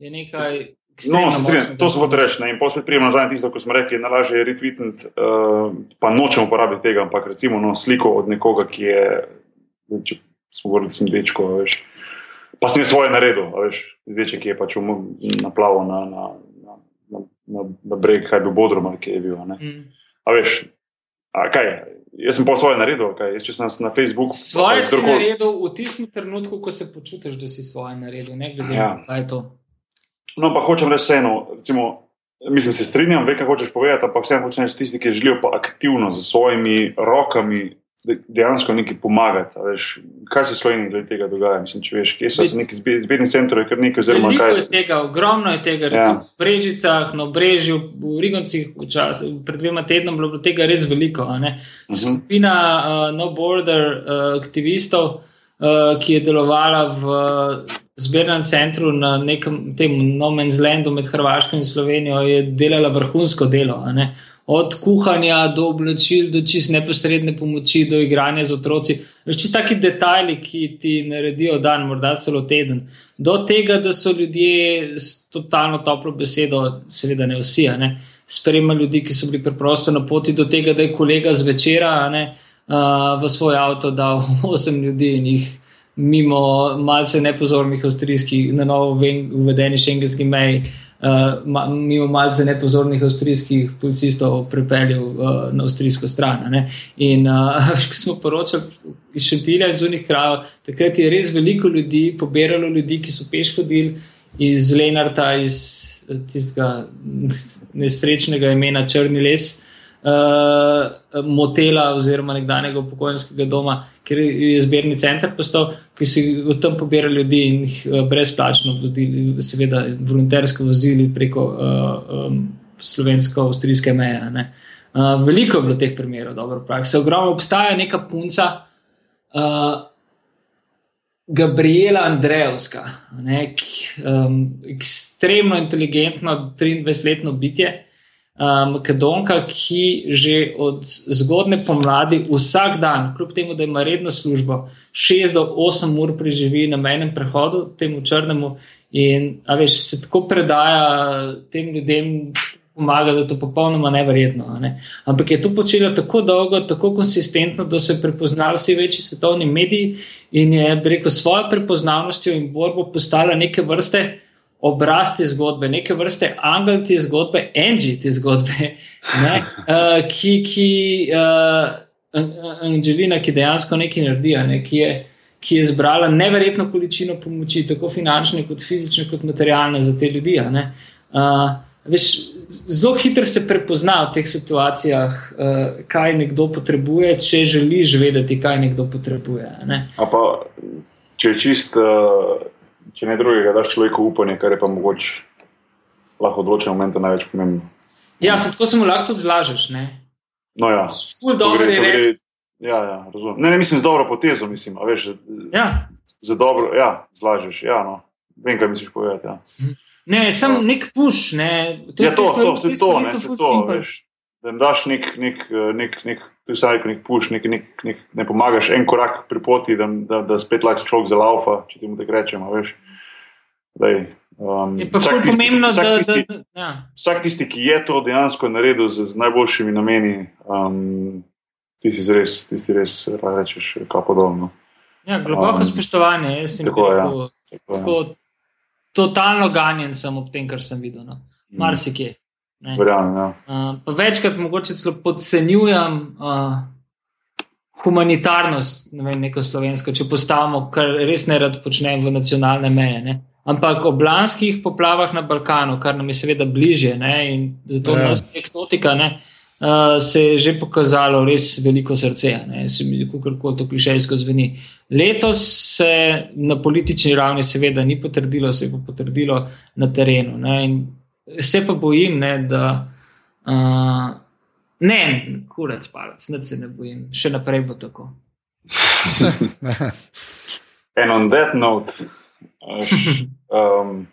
je nekaj. No, strinjam, to se bo reči. In posled prijemo nazaj tisto, ko smo rekli, najlažje je retweetniti, uh, pa nočemo uporabiti tega, ampak recimo no, sliko od nekoga, ki je. Če, smo govorili, sem dečko, veš. pa sem svoje naredil, veš, deček je pač naplaval na, na, na, na, breg, kaj bi bodro, ali kaj je bil. Mm. A veš, a kaj, jaz sem pa svoje naredil, kaj, jaz, če sem na Facebooku. Svoje si drugol... naredil v tistem trenutku, ko se počutiš, da si svoje naredil, ne glede ja. na to, kaj je to. No, pa hočem reči vseeno, recimo. Mislim, se strinjam, ve, kaj hočeš povedati, ampak vseeno hočeš reči tisti, ki želijo pa aktivno z svojimi rokami dejansko nekaj pomagati. Veš, kaj se v Sloveniji glede tega dogaja? Mislim, če veš, kje so neki zbirni centri, kar nekaj zelo malo. Veliko je tega, ogromno je tega, recimo ja. v Brežicah, na Brežju, v Rigoncih, pred dvema tednoma bilo tega res veliko. Uh mhm. -huh. Skupina uh, No Border uh, aktivistov, uh, ki je delovala v. Zbirnem centru na nekem tem No Man's Landu med Hrvaško in Slovenijo je delala vrhunsko delo od kuhanja do oblačil, do čist neposredne pomoči, do igranja z otroci. Veš, čist taki detajli, ki ti naredijo dan, morda celo teden. Do tega, da so ljudje s totalno toplo besedo, seveda ne vsi, ne, sprejema ljudi, ki so bili preprosto na poti, do tega, da je kolega zvečera ne, uh, v svoj avto dal osem ljudi in jih. Mimo malce nepozornih avstrijskih, na novo uvedeni šengenski meji, uh, uh, mimo malce nepozornih avstrijskih policistov pripeljal uh, na avstrijsko stran. Ne? In uh, ko smo poročali iz Šentilja in zunih krajev, takrat je res veliko ljudi, pobiralo ljudi, ki so peš hodili iz Lenarta, iz tistega nesrečnega imena Črni les. Uh, motela oziroma nekdanjega upokojenskega doma, ker je zbirni center postal, ki so v tem pobirali ljudi in jih uh, brezplačno vozili, seveda volontersko vozili preko uh, um, slovensko-avstrijske meje. Uh, veliko je bilo teh primerov, dobro prakse. Ogromno obstaja neka punca, uh, Gabriela Andrejevska, ne, k, um, ekstremno inteligentno 23-letno bitje Makedonka, ki že od zgodne pomladi vsak dan, kljub temu, da ima redno službo, 6 do 8 ur preživi na menem prehodu, temu črnemu, in veš, se tako predaja tem ljudem. Pomaga, da je to popolnoma nevrjetno. Ne? Ampak je to počela tako dolgo, tako konsistentno, da so prepoznali vsi večji svetovni mediji in je preko svoje prepoznavnosti in borbo postala neke vrste obraz te zgodbe, neke vrste angel te zgodbe, Angie te zgodbe, ne, uh, ki, ki uh, Angelina, ki dejansko nekaj naredi, ne, ki, je, ki je zbrala neverjetno količino pomoči, tako finančne, kot fizične, kot materialne za te ljudi. Uh, veš, zelo hitro se prepozna v teh situacijah, uh, kaj nekdo potrebuje, če želiš vedeti, kaj nekdo potrebuje. Ne. Pa, če je čisto. Uh če ne drugega, daš človeku upanje, kar je pa mogoče lahko odločen moment največ pomembno. Ja, se tako se mu lahko tudi zlažeš. Ne? No, ja. Ful dobro je res. Ja, ja, razumem. Ne, ne mislim z dobro potezo, mislim, a veš, ja. za dobro, ja, zlažeš, ja, no. Vem, kaj misliš povedati, ja. Ne, sem Ja. nek puš. Ne. Ja, to, te stvari- to, te vse to, stvari ne, so vse ful to, simple. veš. Da jim daš nek, nek, eh, nek, nek si rekel, nek puš, nek, nek, nek, ne pomagaš en korak pri poti, da, da, da spet lahko človek zalaufa, če ti mu tako rečemo, veš. Daj, um, Je pa tisti, pomembno, vsak da. tisti, da, da ja. vsak tisti, ki je to dejansko naredil z, z najboljšimi nameni, um, ti si res, ti si res, lahko rečeš, kapo dolno. Ja, globoko Um, spoštovanje. Jaz sem tako, ja. rekel, tako, totalno ganjen sem ob tem, kar sem videl. No. Marsikje. Verjamem, ja. Uh, pa večkrat mogoče celo podcenjujem uh, humanitarnost, ne vem, neko slovensko, če postavimo, kar res ne rad počnem v nacionalne meje. Ne. Ampak ob lanskih poplavah na Balkanu, kar nam je seveda bliže ne, in zato Ja. ja. nas eksotika, ne, uh, se je že pokazalo res veliko srce. Ne, se mi kako to klišejsko zveni. Letos se na politični ravni seveda ni potrdilo, se je pa potrdilo na terenu. Ne, in se pa bojim, ne, da. Uh, ne, kurec, palec, ne se ne bojim, še naprej bo tako. And on that note, uh, š- um,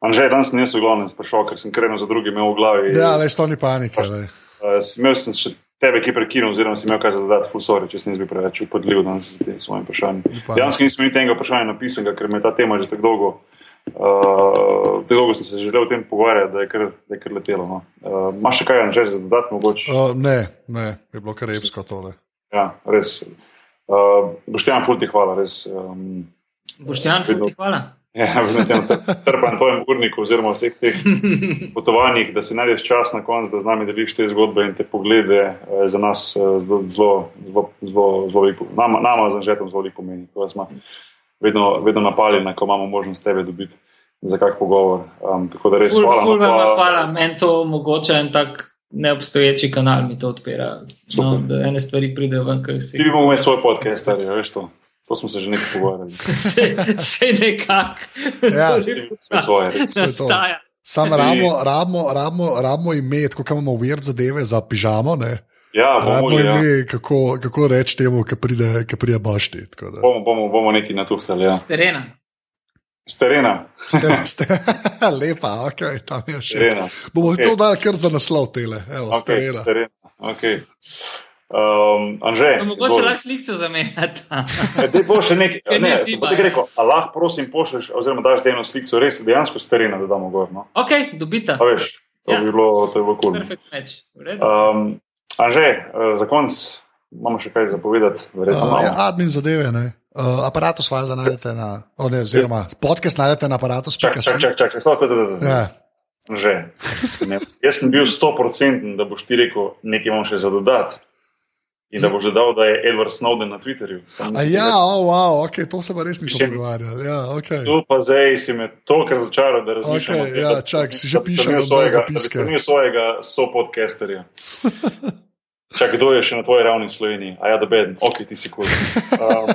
Anže, danes sem jaz v glavnem sprašal, ker sem krenil za drugim imel v glavi. Ja, le sto ni panike. Uh, imel sem še tebe, ki prekinil, oziroma si imel kaj za dodati, full sorry, če sem jaz bil preveč upodljiv danes z tem svojim vprašanjem. Pa- Dejansko nisem niti enega vprašanja napisanega, ker me je ta tema že tako dolgo. Uh, tako dolgo sem se želel o tem pogovarjati, da je kar, da je kar letelo. No. Uh, Imaš še kaj, Anže, za dodati mogoče? Uh, ne, ne, je bilo kar repsko tole. Ja, res. Uh, Boštjan, ful ti hvala, res. Um, Boštjan, Vedno. ti hvala. ja, v tem trpem tvojem urniku, oziroma vseh teh potovanjih, da si najdeš čas na koncu, da z nami deliš te zgodbe in te poglede, eh, za nas eh, zelo, zelo, zelo, zelo, zelo veliko, nama, nama z Anžetom zelo veliko pomeni. Vedno, vedno napaljeni, ko imamo možnost tebe dobiti za kak pogovor. Um, tako da res Ful, hvala. ful no, pa- hvala, meni to omogoča en tak neobstoječi kanal, mi to odpira. No, Super. da ene stvari pridejo ven, kar si. Ti bi mogel imeti svoj podcast, stari, veš to. To smo se že nekaj pogovarjali. Se, se nekako. Ja. Svoje. Nastaja. Sam rabimo, rabimo, rabimo, rabimo imeti, kot imamo weird zadeve za pižamo. Ne? Ja, bomo, mogli, ja. ime, kako, kako reči temu, ki pride, ki pride bašti. tako da. bomo, bomo, bomo nekaj natuhtali. Ja. Z terena. Z terena. Ste, ste, lepa, ok, tam je še. terena. Bomo Ok. to dali kar za naslov tele, evo, okay, Okay, s terena. Okay. Um, Anže, No, mogoče lahko slikce zamenjati. Zdaj bo še nekaj, ne, vajen. rekel, a lahko prosim pošlješ, oziroma daš eno sliko, res dejansko s terena, da damo gor. No? ok, dobita. A veš, to Ja. bi bilo, to bi bilo kul. Cool. Perfect match. V redu. Um, Anže, eh, za konec imamo še kaj zapovedati, verjetno. Uh, ja, admin zadeve, ne. Uh, aparatus valjda najdete na, oh, ne, oziroma podcast najdete na aparatus. Čak, čak, čak, čak, čak, stop, da, da, da. Ja, Že. Ne. Jaz sem bil 100%, da boš ti rekel, nekaj imam še za dodati. In da boš dodal, da je Edward Snowden na Twitterju. A nisem ja, oh, wow, okay, to se pa res nismo Mislim- pogovarjali. Ja, okay. Tu pa zdaj si me toliko razočaral, da razmišljam. Okej, o tem, ja, da- čak, si že da pišem na svojega-. Da svojega sopodcasterja. Čak, kdo je še na tvoji ravni v Sloveniji? A ja, da beden, ok, ti si kul. Um,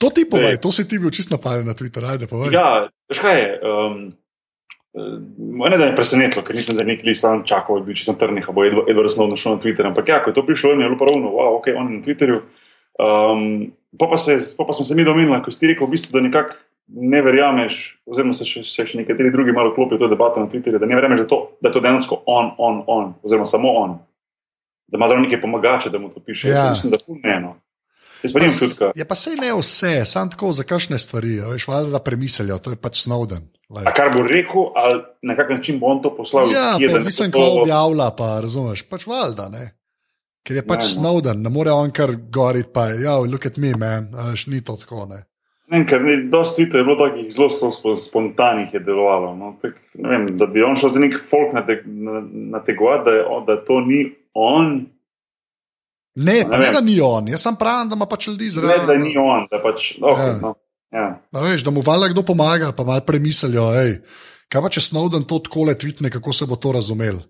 To ti povej, to si ti bil čist napaden na Twitter, ajde povej. ja, veš kaj je? Um, Mene da je presenetilo, ker nisem za neki list sam čakal, bil čisto trnih, a bo Edward Edward Snowden šel na Twitter. Ampak ja, ko je to prišlo, je bilo pravno, wow, ok, on je na Twitterju. Um, pa, pa, se, pa, pa smo se mi domenili, ko si ti rekel, v bistvu, da nekako ne verjameš, oziroma se še, se še nekateri drugi malo klopijo to debato na Twitterju, da ne verjameš, da, to, da je to dejansko on, on, on, oziroma samo on. Da ima zraven neke pomagače, da mu to piše. Ja. Mislim, da ful ne eno. Jaz pa. Je pa sej ne vse, samo tako za kakšne stvari, veš, valjda da premislijo, to je pač Snowden. A kar bo rekel, ali na kak način bo on to poslal? Ja, pa da ko to- objavlja, pa razumeš, pač valjda, ne. Ker je pač Ne, no. Snowden, ne more on kar goriti, pa ja, look at me, man, veš, ni to tako, ne. Ne, ker ne, dosti tvitev je bilo takih zelo zelo spo- spontanih, je delovalo. No, tak, vem, da bi on šel za nek folk nategovati, da, je on- da to ni on, Ne, Ne ne, da ni on, jaz sem pravim, da ima pač ljudi ne zraven. da ni on, da pač. Okay, Ja. ja. No, ja. A Veš, da mu valjda kdo pomaga, pa malo premislijo, hej, kaj pa če Snowden to tako le tvitne, kako se bo to razumel.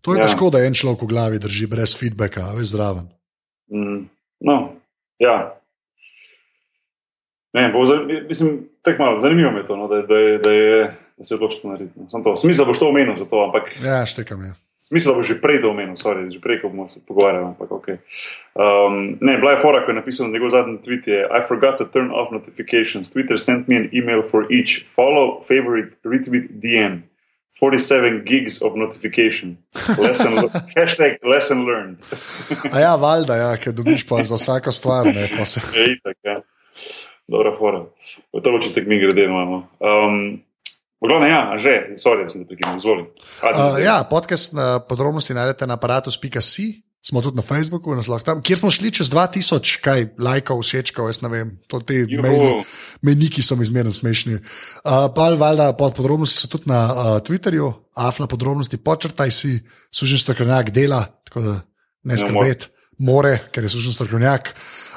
To je Ja. ja. težko, da en človek v glavi drži brez feedbacka, veš zraven. Mm, no, ja. Ne, bo, mislim, tako malo, zanimivo mi je to, no, da, da, da, je, da se je odločil narediti. no. Smisel boš to omenil za to, ampak Ja, štekam je. Smisel, da bo že prej do omenil, sorry, že prej, ko bomo se pogovarjali. Ampak, okay. um, ne, bila je fora, ko je napisal na njegov zadnji tweet: je, I forgot to turn off notifications. Twitter sent me an email for each follow, favorite, retweet, DM. 47 gigs of notification. Lesson, hashtag lesson learned. A ja, valjda, ja, ker dobiš pa za vsako stvar. Ne, pa se... Je itak, ja. Dobra, fora. To bo čistek mi grede, imamo. Um, Glavno, ja, že, sorry, da sem te prekinil, izvoli. Uh, ja, podcast na podrobnosti najdete na aparatus.si. Smo tudi na Facebooku, na tam, kjer smo šli čez 2000, kaj, lajkov, všečkov, jaz ne vem, to ti meniki so mi zmerno smešni. Uh, pa valjda, pod podrobnosti so tudi na uh, Twitterju, afna podrobnosti, počrtaj si, sužen strokovnjak dela, tako da ne skrbeti, more, ker je sužen strokovnjak. Uh,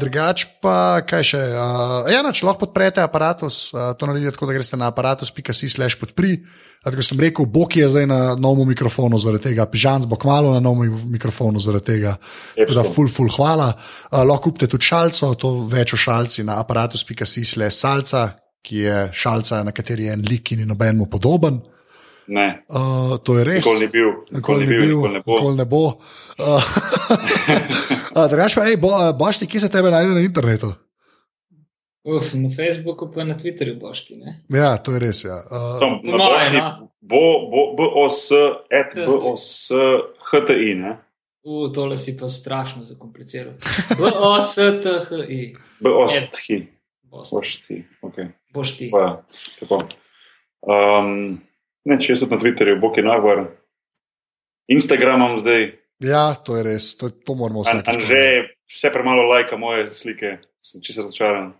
drugač pa, kaj še? Uh, ja, če lahko podprete aparatus, uh, to naredite tako, da greste na aparatus.si/slash podpri. Kot sem rekel, Bok je zdaj na novem mikrofonu zaradi tega, Pižans bo kmalo na novem mikrofonu zaradi tega. Tako da, full, full, hvala. Uh, lahko kupite tudi šalco, to več o šalci na aparatus.si/slash salca, ki je šalca, na kateri je en lik in nobenemu podoben. Ne. Uh, to je res. Nikoli ni bil, nikoli ni bil, nikoli ne bo. Nikoli ne bo. Uh, Drugač pa, bo, boš ti, kje se tebe najde na internetu? Uf, na Facebooku, pa na Twitterju boš ti. Ne? Ja, to je res. Ja. Uh, Tom, na bošti, bo, bo, BOS, et BOS, HTI. Ne? U, tole si pa strašno zakompliciral. BOS, THI. BOS, THI. Boš ti. Okay. Boš ti. Pa, ja, um, Ne, če sem na Twitterju, bo ki nagor. Instagramom zdaj. Ja, to je res, to, to moramo vse. An, že vse premalo lajka moje slike, sem čisto razočaran.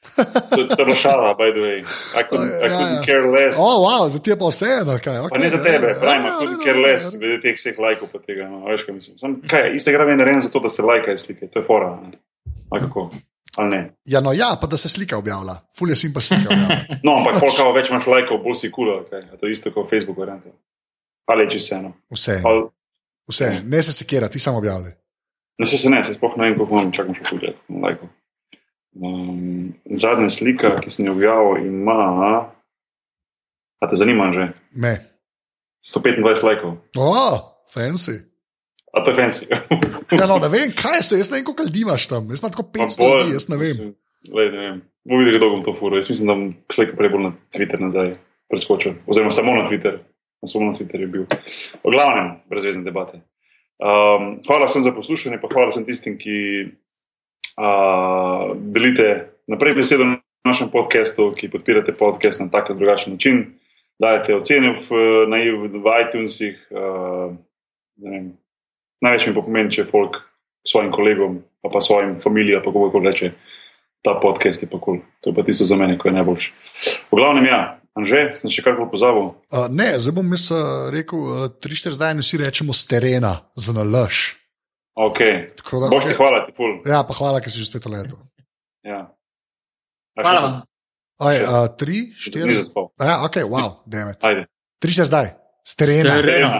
To, to je bila šala, by the way. I couldn't, ja, I couldn't ja. care less. Oh, wow, za te pa vseeno, kaj. Okay, pa ne za tebe, ja, pravim, ja, I couldn't care less, glede teh vseh lajkov pa tega. No, veš, kaj mislim. Sam, kaj, Instagram je narejen za to, da se lajkajo slike, to je fora. Ali kako? Ja, no, ja, pa da se slika objavlja, fulje si pa slika. no, ampak pač. koliko več imaš lajkov, bolj si kul, okay. to je isto kot Facebook, variante. ali če se eno. Vse. Al... Vse, ne se sekira, ti samo objavljaj. Ne se, se ne, se sploh ne vem, koliko imam, čakam še tudi lajkov. Um, zadnja slika, ki sem jo objavil, ima. A te zanima že? Me. 125 lajkov. Oh, fancy. A to je fancy. ja, no, ne vem, kaj se, jaz ne vem, koliko ljudi imaš tam. Jaz imam tako 500 ljudi, jaz ne vem. Le, ne vem. Bo videl, kako dolgo bom to furo. Jaz mislim, da bom šel prej bolj na Twitter nazaj preskočil. Oziroma samo na Twitter. Samo na Twitterju je bil. O glavnem, brezvezne debate. Um, hvala sem za poslušanje, pa hvala sem tistim, ki uh, delite naprej besedo na našem podkastu, ki podpirate podcast na tak ali drugačen način. Dajete ocene v, na, v iTunesih. Uh, največ mi pomeni, če folk svojim kolegom, pa, pa svojim familijam, pa kako reče, ta podcast je pa kul. Cool. To je pa tisto za mene, ko je najboljši. V glavnem, ja, Anže, sem še karkoli pozabil. Uh, ne, zdaj bom jaz rekel, uh, tri štiri zdaj, vsi rečemo z terena, za nalaž. Ok, boš ti hvala, ti ful. Ja, pa hvala, ker si že spet leto. Ja. Hvala vam. Aj, uh, tri, štiri. Nisem spal. Ja, ok, wow, demet. Ajde. Tri štiri zdaj, z terena. terena.